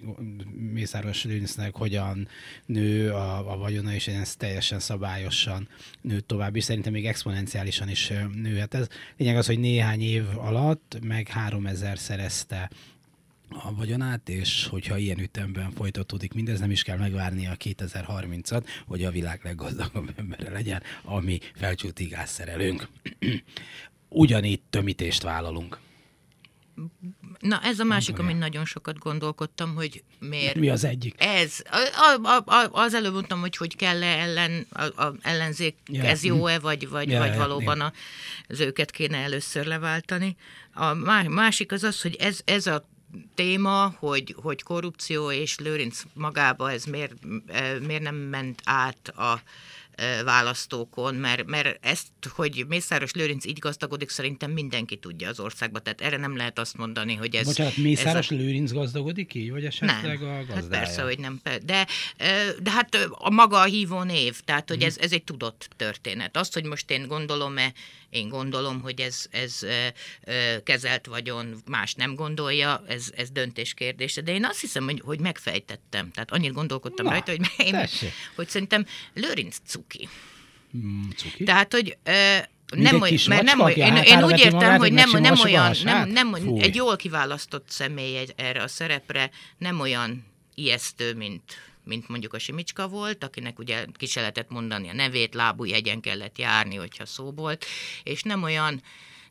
Mészáros Lőnisznek hogyan nő a, a vagyona, és ez teljesen szabályosan nő tovább, és szerintem még exponenciálisan is nőhet ez. Lényeg az, hogy néhány év alatt meg 3000 szerezte a vagyonát, és hogyha ilyen ütemben folytatódik mindez, nem is kell megvárni a 2030-at, hogy a világ leggazdagabb embere legyen, ami felcsúti gázszerelőnk. (clears throat) Ugyanígy tömítést vállalunk. Na, ez a másik, amin nagyon sokat gondolkodtam, hogy miért. Mi az egyik? Ez. A, a, a, az előbb mondtam, hogy hogy kell-e ellen, a, a ellenzék, yeah. ez jó-e, vagy, vagy, yeah, vagy valóban yeah. az őket kéne először leváltani. A másik az az, hogy ez, ez a téma, hogy, hogy korrupció és Lőrinc magába ez miért, miért nem ment át a választókon, mert, mert ezt, hogy Mészáros Lőrinc így gazdagodik, szerintem mindenki tudja az országban, tehát erre nem lehet azt mondani, hogy ez... Bocsánat, Mészáros ez a... Lőrinc gazdagodik így, vagy esetleg nem. a gazdája? Hát persze, hogy nem. De, de hát a maga a hívó név, tehát hogy hmm. ez, ez egy tudott történet. Azt, hogy most én gondolom-e, én gondolom, hogy ez, ez kezelt vagyon, más nem gondolja, ez, ez döntés kérdése. De én azt hiszem, hogy, hogy megfejtettem. Tehát annyit gondolkodtam Na, rajta, hogy, (laughs) én, hogy szerintem Lőrinc cuki. Mm, cuki? Tehát, hogy nem olyan, mert nem olyan, én, én úgy értem, hogy nem, nem olyan, nem, nem, egy jól kiválasztott személy erre a szerepre, nem olyan ijesztő, mint mint mondjuk a Simicska volt, akinek ugye ki se lehetett mondani a nevét, lábújegyen kellett járni, hogyha szó volt, és nem olyan,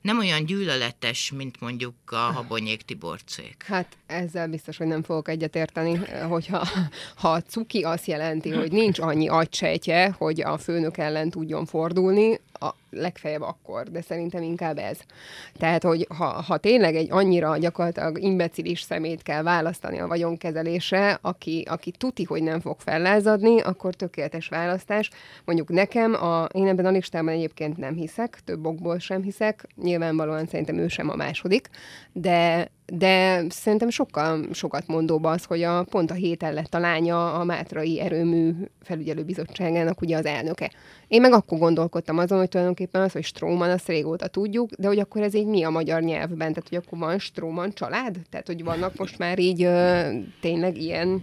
nem olyan gyűlöletes, mint mondjuk a Habonyék Tiborcék. Hát ezzel biztos, hogy nem fogok egyetérteni, hogyha ha a cuki azt jelenti, hogy nincs annyi agysejtje, hogy a főnök ellen tudjon fordulni, a legfeljebb akkor, de szerintem inkább ez. Tehát, hogy ha, ha tényleg egy annyira gyakorlatilag imbecilis szemét kell választani a vagyonkezelésre, aki, aki tuti, hogy nem fog fellázadni, akkor tökéletes választás. Mondjuk nekem, a, én ebben a listában egyébként nem hiszek, több okból sem hiszek, nyilvánvalóan szerintem ő sem a második, de de szerintem sokkal sokat mondóbb az, hogy a, pont a héten lett a lánya a Mátrai Erőmű felügyelőbizottságának ugye az elnöke. Én meg akkor gondolkodtam azon, hogy tulajdonképpen az, hogy Stróman, azt régóta tudjuk, de hogy akkor ez így mi a magyar nyelvben? Tehát, hogy akkor van Stróman család? Tehát, hogy vannak most már így ö, tényleg ilyen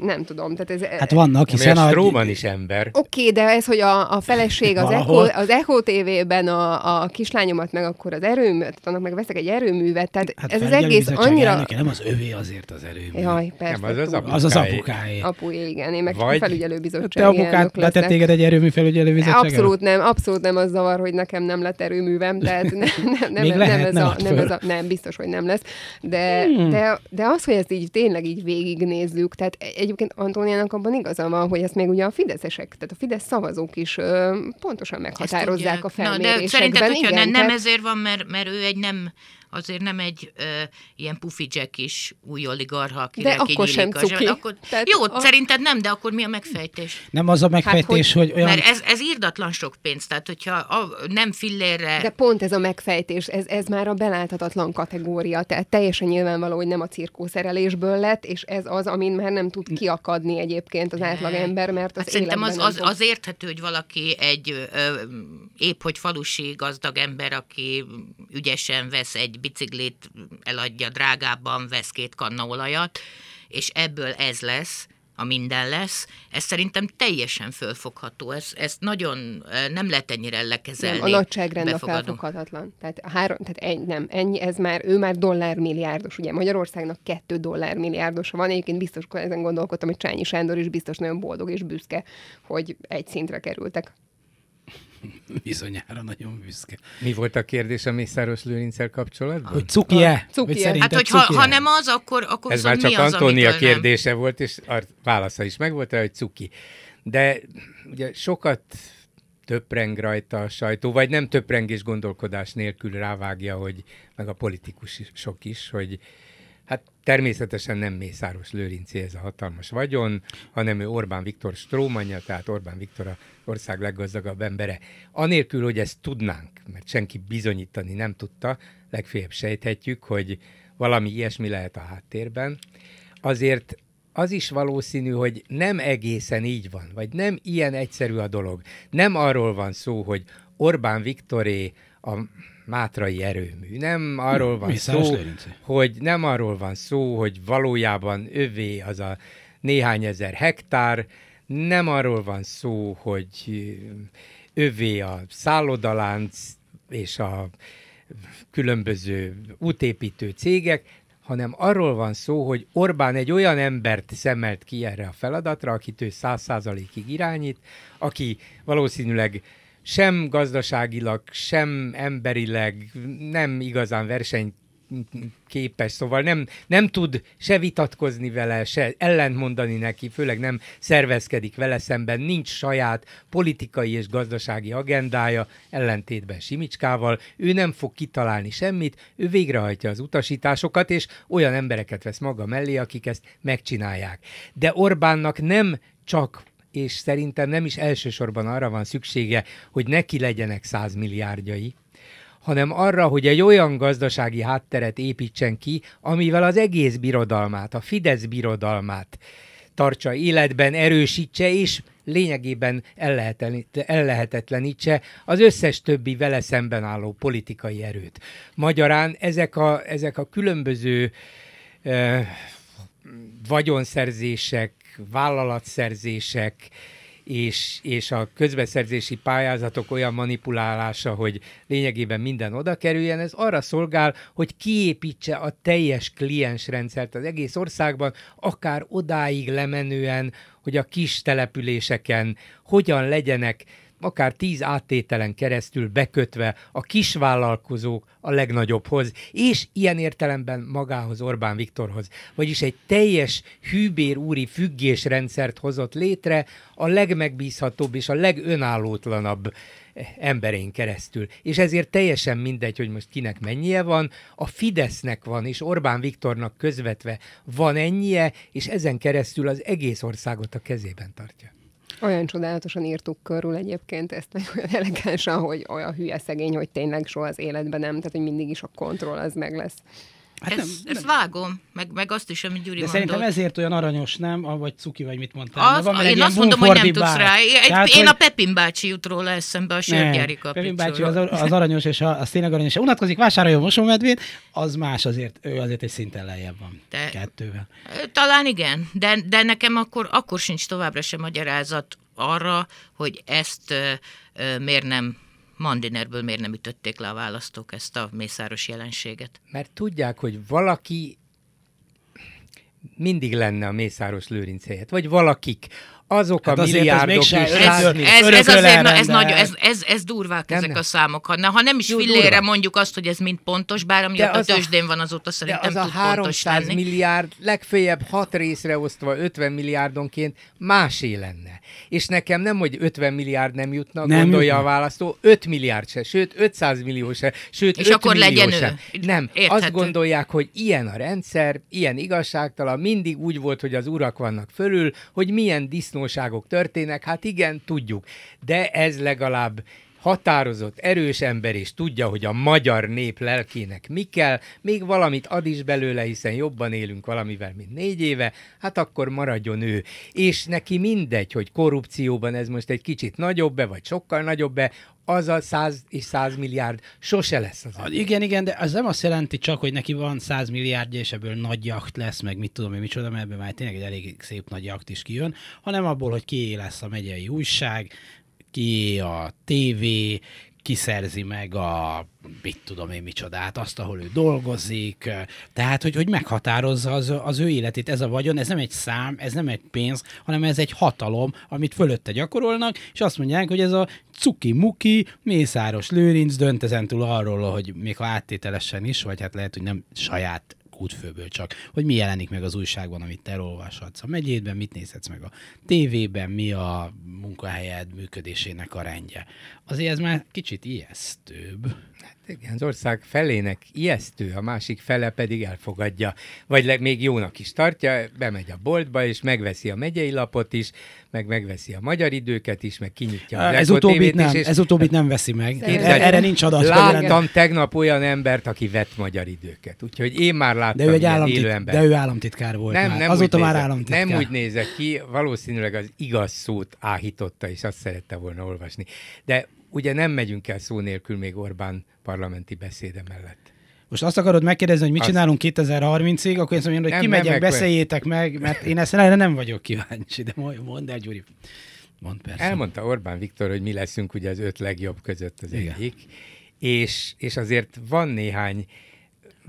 nem tudom. Tehát ez, hát vannak, hiszen a... Stróman is ember. Oké, okay, de ez, hogy a, a feleség az Echo, az Echo TV-ben a, a kislányomat meg akkor az erőmű, tehát annak meg veszek egy erőművet, tehát hát ez az egész annyira... Elnöke, nem az övé azért az erőmű. Jaj, persze. Nem, az az apukáé. Az az apukáé. Apué, igen, én meg Vagy... felügyelőbizottság Te apukát letett téged egy erőmű felügyelőbizottság? Abszolút nem, abszolút nem az zavar, hogy nekem nem lett erőművem, tehát nem, nem, nem, nem, lehet, ez, a, nem, ez a, nem, biztos, hogy nem lesz. De, hmm. de, de az, hogy ezt így tényleg így végignézzük, tehát egy egyébként Antóniának abban igaza van, hogy ezt még ugye a fideszesek, tehát a Fidesz szavazók is ö, pontosan meghatározzák a felmérésekben. Na, de szerinted, hogyha igen, nem, nem ezért van, mert, mert ő egy nem azért nem egy ö, ilyen pufi jack is új oligarha, akire De akkor sem cuki. Akkor, jó, a... szerinted nem, de akkor mi a megfejtés? Nem az a megfejtés, hát, hogy, hogy olyan... Mert ez, ez írdatlan sok pénz, tehát hogyha a, nem fillérre... De pont ez a megfejtés, ez, ez már a beláthatatlan kategória, tehát teljesen nyilvánvaló, hogy nem a cirkószerelésből lett, és ez az, amin már nem tud kiakadni egyébként az átlagember, mert az hát Szerintem az, az, az érthető, hogy valaki egy ö, épp hogy falusi gazdag ember, aki ügyesen vesz egy biciklit, eladja drágábban, vesz két kanna olajat, és ebből ez lesz, a minden lesz, ez szerintem teljesen fölfogható. Ez, ezt nagyon nem lehet ennyire lekezelni. Nem, a nagyságrend a felfoghatatlan. Tehát, a három, tehát ennyi, nem, ennyi, ez már, ő már dollármilliárdos. Ugye Magyarországnak kettő dollármilliárdosa van. Egyébként biztos ezen gondolkodtam, hogy Csányi Sándor is biztos nagyon boldog és büszke, hogy egy szintre kerültek. (laughs) Bizonyára nagyon büszke. Mi volt a kérdés a Mészáros Lőrincel kapcsolatban? Hogy cuki-e? Cuki-e? Hát, hogy ha, ha nem az, akkor, akkor Ez már csak mi az, Antónia kérdése nem? volt, és a válasza is megvolt rá, hogy cuki. De ugye sokat töpreng rajta a sajtó, vagy nem töprengés gondolkodás nélkül rávágja, hogy meg a politikusok is, hogy Hát természetesen nem Mészáros Lőrinci ez a hatalmas vagyon, hanem ő Orbán Viktor strómanja, tehát Orbán Viktor a ország leggazdagabb embere. Anélkül, hogy ezt tudnánk, mert senki bizonyítani nem tudta, legfeljebb sejthetjük, hogy valami ilyesmi lehet a háttérben. Azért az is valószínű, hogy nem egészen így van, vagy nem ilyen egyszerű a dolog. Nem arról van szó, hogy Orbán Viktoré a mátrai erőmű. Nem arról van szó, hogy nem arról van szó, hogy valójában övé az a néhány ezer hektár, nem arról van szó, hogy övé a szállodalánc és a különböző útépítő cégek, hanem arról van szó, hogy Orbán egy olyan embert szemelt ki erre a feladatra, akit ő száz százalékig irányít, aki valószínűleg sem gazdaságilag, sem emberileg nem igazán verseny képes, szóval nem, nem tud se vitatkozni vele, se ellentmondani neki, főleg nem szervezkedik vele szemben, nincs saját politikai és gazdasági agendája, ellentétben Simicskával, ő nem fog kitalálni semmit, ő végrehajtja az utasításokat, és olyan embereket vesz maga mellé, akik ezt megcsinálják. De Orbánnak nem csak és szerintem nem is elsősorban arra van szüksége, hogy neki legyenek százmilliárdjai, hanem arra, hogy egy olyan gazdasági hátteret építsen ki, amivel az egész birodalmát, a Fidesz birodalmát tartsa életben, erősítse, és lényegében ellehetetlenítse az összes többi vele szemben álló politikai erőt. Magyarán ezek a, ezek a különböző eh, vagyonszerzések, vállalatszerzések és, és a közbeszerzési pályázatok olyan manipulálása, hogy lényegében minden oda kerüljen, ez arra szolgál, hogy kiépítse a teljes kliensrendszert az egész országban, akár odáig lemenően, hogy a kis településeken hogyan legyenek akár tíz áttételen keresztül bekötve a kisvállalkozók a legnagyobbhoz, és ilyen értelemben magához Orbán Viktorhoz. Vagyis egy teljes hűbér úri függésrendszert hozott létre a legmegbízhatóbb és a legönállótlanabb emberén keresztül. És ezért teljesen mindegy, hogy most kinek mennyie van, a Fidesznek van, és Orbán Viktornak közvetve van ennyie, és ezen keresztül az egész országot a kezében tartja. Olyan csodálatosan írtuk körül egyébként ezt, meg olyan elegánsan, hogy olyan hülye szegény, hogy tényleg soha az életben nem, tehát hogy mindig is a kontroll az meg lesz. Hát ez, nem, nem. ezt vágom, meg, meg azt is, amit Gyuri De mondott. szerintem ezért olyan aranyos, nem? Vagy cuki, vagy mit mondtál. Az, van én azt mondom, hogy nem tudsz rá. Tehát, én hogy... a Pepin bácsi jut róla eszembe, a sörgyári Pepin bácsi az, az aranyos, és a, az tényleg aranyos. Unatkozik, vásárolja a mosómedvét, az más azért, ő azért egy szinten lejjebb van. De, kettővel. Talán igen, de, de nekem akkor, akkor sincs továbbra sem magyarázat arra, hogy ezt ö, miért nem Mandinerből miért nem ütötték le a választók ezt a mészáros jelenséget? Mert tudják, hogy valaki mindig lenne a Mészáros Lőrinc helyett, vagy valakik, azok hát a milliárdok is. Ez, ez, ez, azért, na, ez, nagy, ez, ez, ez durvák nem, ezek nem. a számok. Ha, ha nem is Jó, fillére durva. mondjuk azt, hogy ez mind pontos, bár ami a tőzsdén van azóta szerintem de az tud a 300 pontos lenni. milliárd legfeljebb hat részre osztva 50 milliárdonként másé lenne. És nekem nem, hogy 50 milliárd nem jutna, nem gondolja jutna. a választó, 5 milliárd se, sőt 500 millió se, sőt És 5 akkor millió legyen se. ő. Nem, Érthető. azt gondolják, hogy ilyen a rendszer, ilyen igazságtalan, mindig úgy volt, hogy az urak vannak fölül, hogy milyen disznóságok történnek, hát igen, tudjuk. De ez legalább határozott, erős ember, és tudja, hogy a magyar nép lelkének mi kell, még valamit ad is belőle, hiszen jobban élünk valamivel, mint négy éve, hát akkor maradjon ő. És neki mindegy, hogy korrupcióban ez most egy kicsit nagyobb-e, vagy sokkal nagyobb-e, az a 100 és 100 milliárd sose lesz az. Igen, igen, de az nem azt jelenti csak, hogy neki van 100 milliárdja, és ebből nagy jacht lesz, meg mit tudom én micsoda, mert ebből már tényleg egy elég szép nagy jacht is kijön, hanem abból, hogy ki lesz a megyei újság, ki a TV, kiszerzi meg a, mit tudom én micsodát, azt, ahol ő dolgozik, tehát, hogy, hogy meghatározza az, az ő életét. Ez a vagyon, ez nem egy szám, ez nem egy pénz, hanem ez egy hatalom, amit fölötte gyakorolnak, és azt mondják, hogy ez a cuki-muki, Mészáros Lőrinc dönt ezentúl arról, hogy még ha áttételesen is, vagy hát lehet, hogy nem saját kútfőből csak, hogy mi jelenik meg az újságban, amit te olvashatsz a megyédben, mit nézhetsz meg a tévében, mi a munkahelyed működésének a rendje. Azért ez már kicsit ijesztőbb. Az ország felének ijesztő, a másik fele pedig elfogadja, vagy még jónak is tartja, bemegy a boltba, és megveszi a megyei lapot is, meg megveszi a magyar időket is, meg kinyitja a ez utóbbit nem, is, és ez utóbbit nem veszi meg. Képzeld, Erre nincs adat. Láttam tegnap olyan embert, aki vett magyar időket, úgyhogy én már láttam de ő egy államtit, élő ember. De ő államtitkár volt nem, már. Nem Azóta már nézek, államtitkár. Nem úgy nézek ki, valószínűleg az igaz szót áhította, és azt szerette volna olvasni. De ugye nem megyünk el szó nélkül még Orbán parlamenti beszéde mellett. Most azt akarod megkérdezni, hogy mit azt... csinálunk 2030-ig, akkor én mondom, hogy nem, kimegyek, nem, beszéljétek meg, mert én ezt erre nem vagyok kíváncsi, de mondd el, Gyuri. Mond persze. Elmondta Orbán Viktor, hogy mi leszünk ugye az öt legjobb között az Igen. egyik, és, és azért van néhány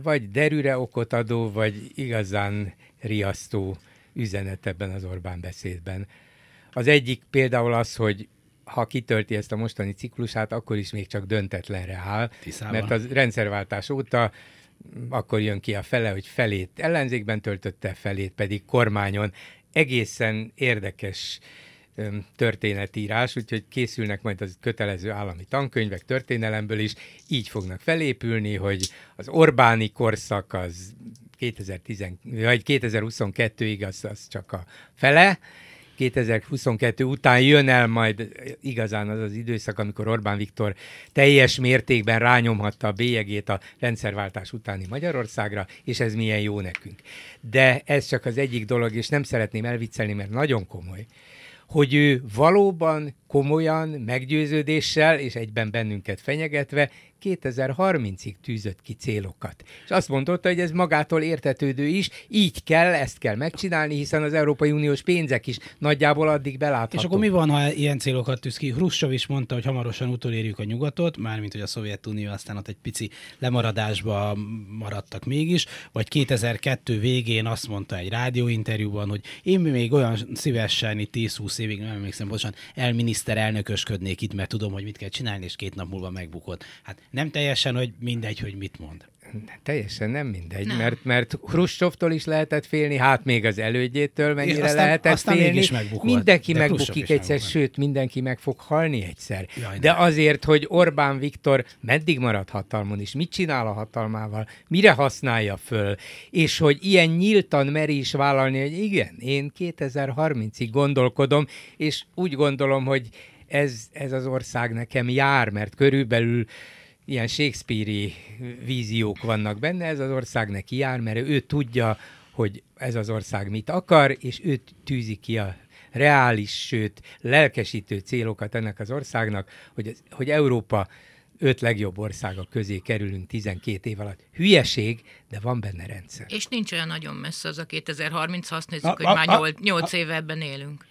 vagy derűre okot adó, vagy igazán riasztó üzenet ebben az Orbán beszédben. Az egyik például az, hogy ha kitölti ezt a mostani ciklusát, akkor is még csak döntetlenre áll, Tiszában. mert a rendszerváltás óta akkor jön ki a fele, hogy felét ellenzékben töltötte, felét pedig kormányon. Egészen érdekes történetírás, úgyhogy készülnek majd az kötelező állami tankönyvek történelemből is, így fognak felépülni, hogy az Orbáni korszak az 2010, vagy 2022-ig az, az csak a fele, 2022 után jön el majd igazán az az időszak, amikor Orbán Viktor teljes mértékben rányomhatta a bélyegét a rendszerváltás utáni Magyarországra, és ez milyen jó nekünk. De ez csak az egyik dolog, és nem szeretném elviccelni, mert nagyon komoly, hogy ő valóban komolyan, meggyőződéssel és egyben bennünket fenyegetve 2030-ig tűzött ki célokat. És azt mondotta, hogy ez magától értetődő is, így kell, ezt kell megcsinálni, hiszen az Európai Uniós pénzek is nagyjából addig beláthatók. És akkor mi van, ha ilyen célokat tűz ki? Hruscsov is mondta, hogy hamarosan utolérjük a nyugatot, mármint hogy a Szovjetunió aztán ott egy pici lemaradásba maradtak mégis, vagy 2002 végén azt mondta egy rádióinterjúban, hogy én még olyan szívesen itt 10-20 évig, nem emlékszem pontosan, elminiszterelnökösködnék itt, mert tudom, hogy mit kell csinálni, és két nap múlva megbukott. Hát nem teljesen, hogy mindegy, hogy mit mond. Teljesen nem mindegy, nem. mert, mert Hruscsovtól is lehetett félni, hát még az elődjétől mennyire aztán, lehetett aztán félni. Mégis mindenki de megbukik egyszer, megbukott. sőt, mindenki meg fog halni egyszer. Jaj, de azért, hogy Orbán Viktor meddig marad hatalmon, és mit csinál a hatalmával, mire használja föl, és hogy ilyen nyíltan meri is vállalni, hogy igen, én 2030-ig gondolkodom, és úgy gondolom, hogy ez, ez az ország nekem jár, mert körülbelül ilyen Shakespeare-i víziók vannak benne, ez az ország neki jár, mert ő tudja, hogy ez az ország mit akar, és ő tűzi ki a reális, sőt lelkesítő célokat ennek az országnak, hogy, hogy Európa öt legjobb országa közé kerülünk 12 év alatt. Hülyeség, de van benne rendszer. És nincs olyan nagyon messze az a 2030, ha azt nézzük, a, hogy a, már 8, 8 éve ebben élünk.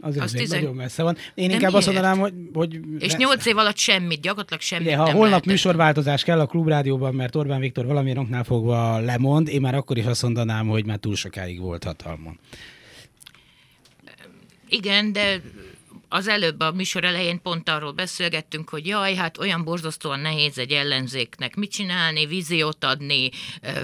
Azért az tizen... nagyon messze van. Én De inkább miért? azt mondanám, hogy... hogy és nyolc év alatt semmit, gyakorlatilag semmit Igen, ha nem holnap lehetett. műsorváltozás kell a klubrádióban, mert Orbán Viktor valamilyen oknál fogva lemond, én már akkor is azt mondanám, hogy már túl sokáig volt hatalmon. Igen, de az előbb a műsor elején pont arról beszélgettünk, hogy jaj, hát olyan borzasztóan nehéz egy ellenzéknek mit csinálni, víziót adni,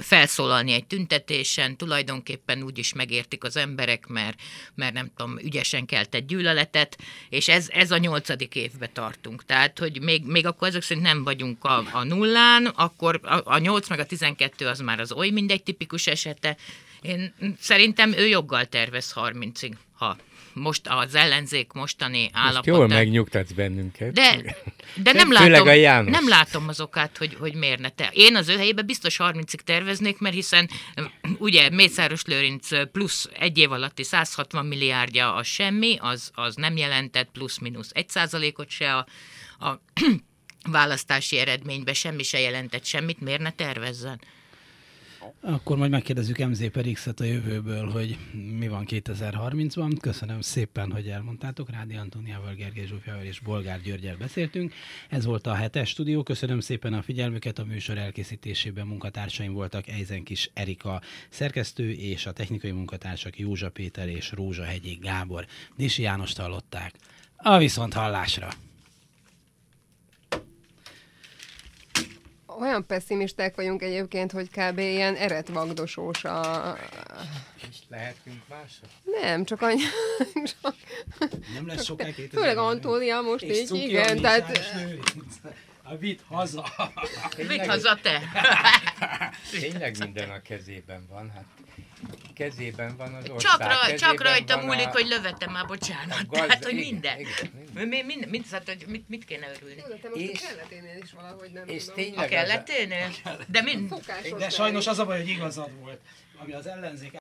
felszólalni egy tüntetésen, tulajdonképpen úgy is megértik az emberek, mert, mert nem tudom, ügyesen keltett gyűlöletet, és ez, ez a nyolcadik évbe tartunk. Tehát, hogy még, még akkor ezek szerint nem vagyunk a, a nullán, akkor a, a 8 meg a 12 az már az oly mindegy tipikus esete. Én szerintem ő joggal tervez 30-ig, ha most az ellenzék mostani állapotát. jól megnyugtatsz bennünket. De, de nem, látom, nem látom az okát, hogy, hogy miért ne te. Én az ő helyében biztos 30-ig terveznék, mert hiszen ugye Mészáros Lőrinc plusz egy év alatti 160 milliárdja az semmi, az, az nem jelentett plusz-minusz egy százalékot se a, a (clears throat) választási eredménybe, semmi se jelentett semmit, miért ne tervezzen? Akkor majd megkérdezzük MZ per X-et a jövőből, hogy mi van 2030-ban. Köszönöm szépen, hogy elmondtátok. Rádi Antóniával, Gergely Zsófiával és Bolgár Györgyel beszéltünk. Ez volt a hetes stúdió. Köszönöm szépen a figyelmüket. A műsor elkészítésében munkatársaim voltak Eizenkis Erika szerkesztő és a technikai munkatársak Józsa Péter és Rózsa Hegyék Gábor. Nisi János hallották. A viszont hallásra! Olyan pessimisták vagyunk egyébként, hogy kb. ilyen eretvagdosós a... És lehetünk mások? Nem, csak annyi... (laughs) Csak... Nem lesz sokáig Főleg Antónia most így, igen, tehát... A vitt haza. Vitt haza te. Tényleg minden a kezében van, hát kezében van az ország. Csak, raj, csak rajta múlik, a... hogy lövetem már, bocsánat. Gaz... Tehát, hogy minden. Igen, minden. Mi, mind, mind, szóval, hogy mit, mit kéne örülni? Jó, de te most és, a kelleténél is valahogy nem és tudom. A kelleténél? De, mind... de sajnos az a baj, hogy igazad volt, ami az ellenzék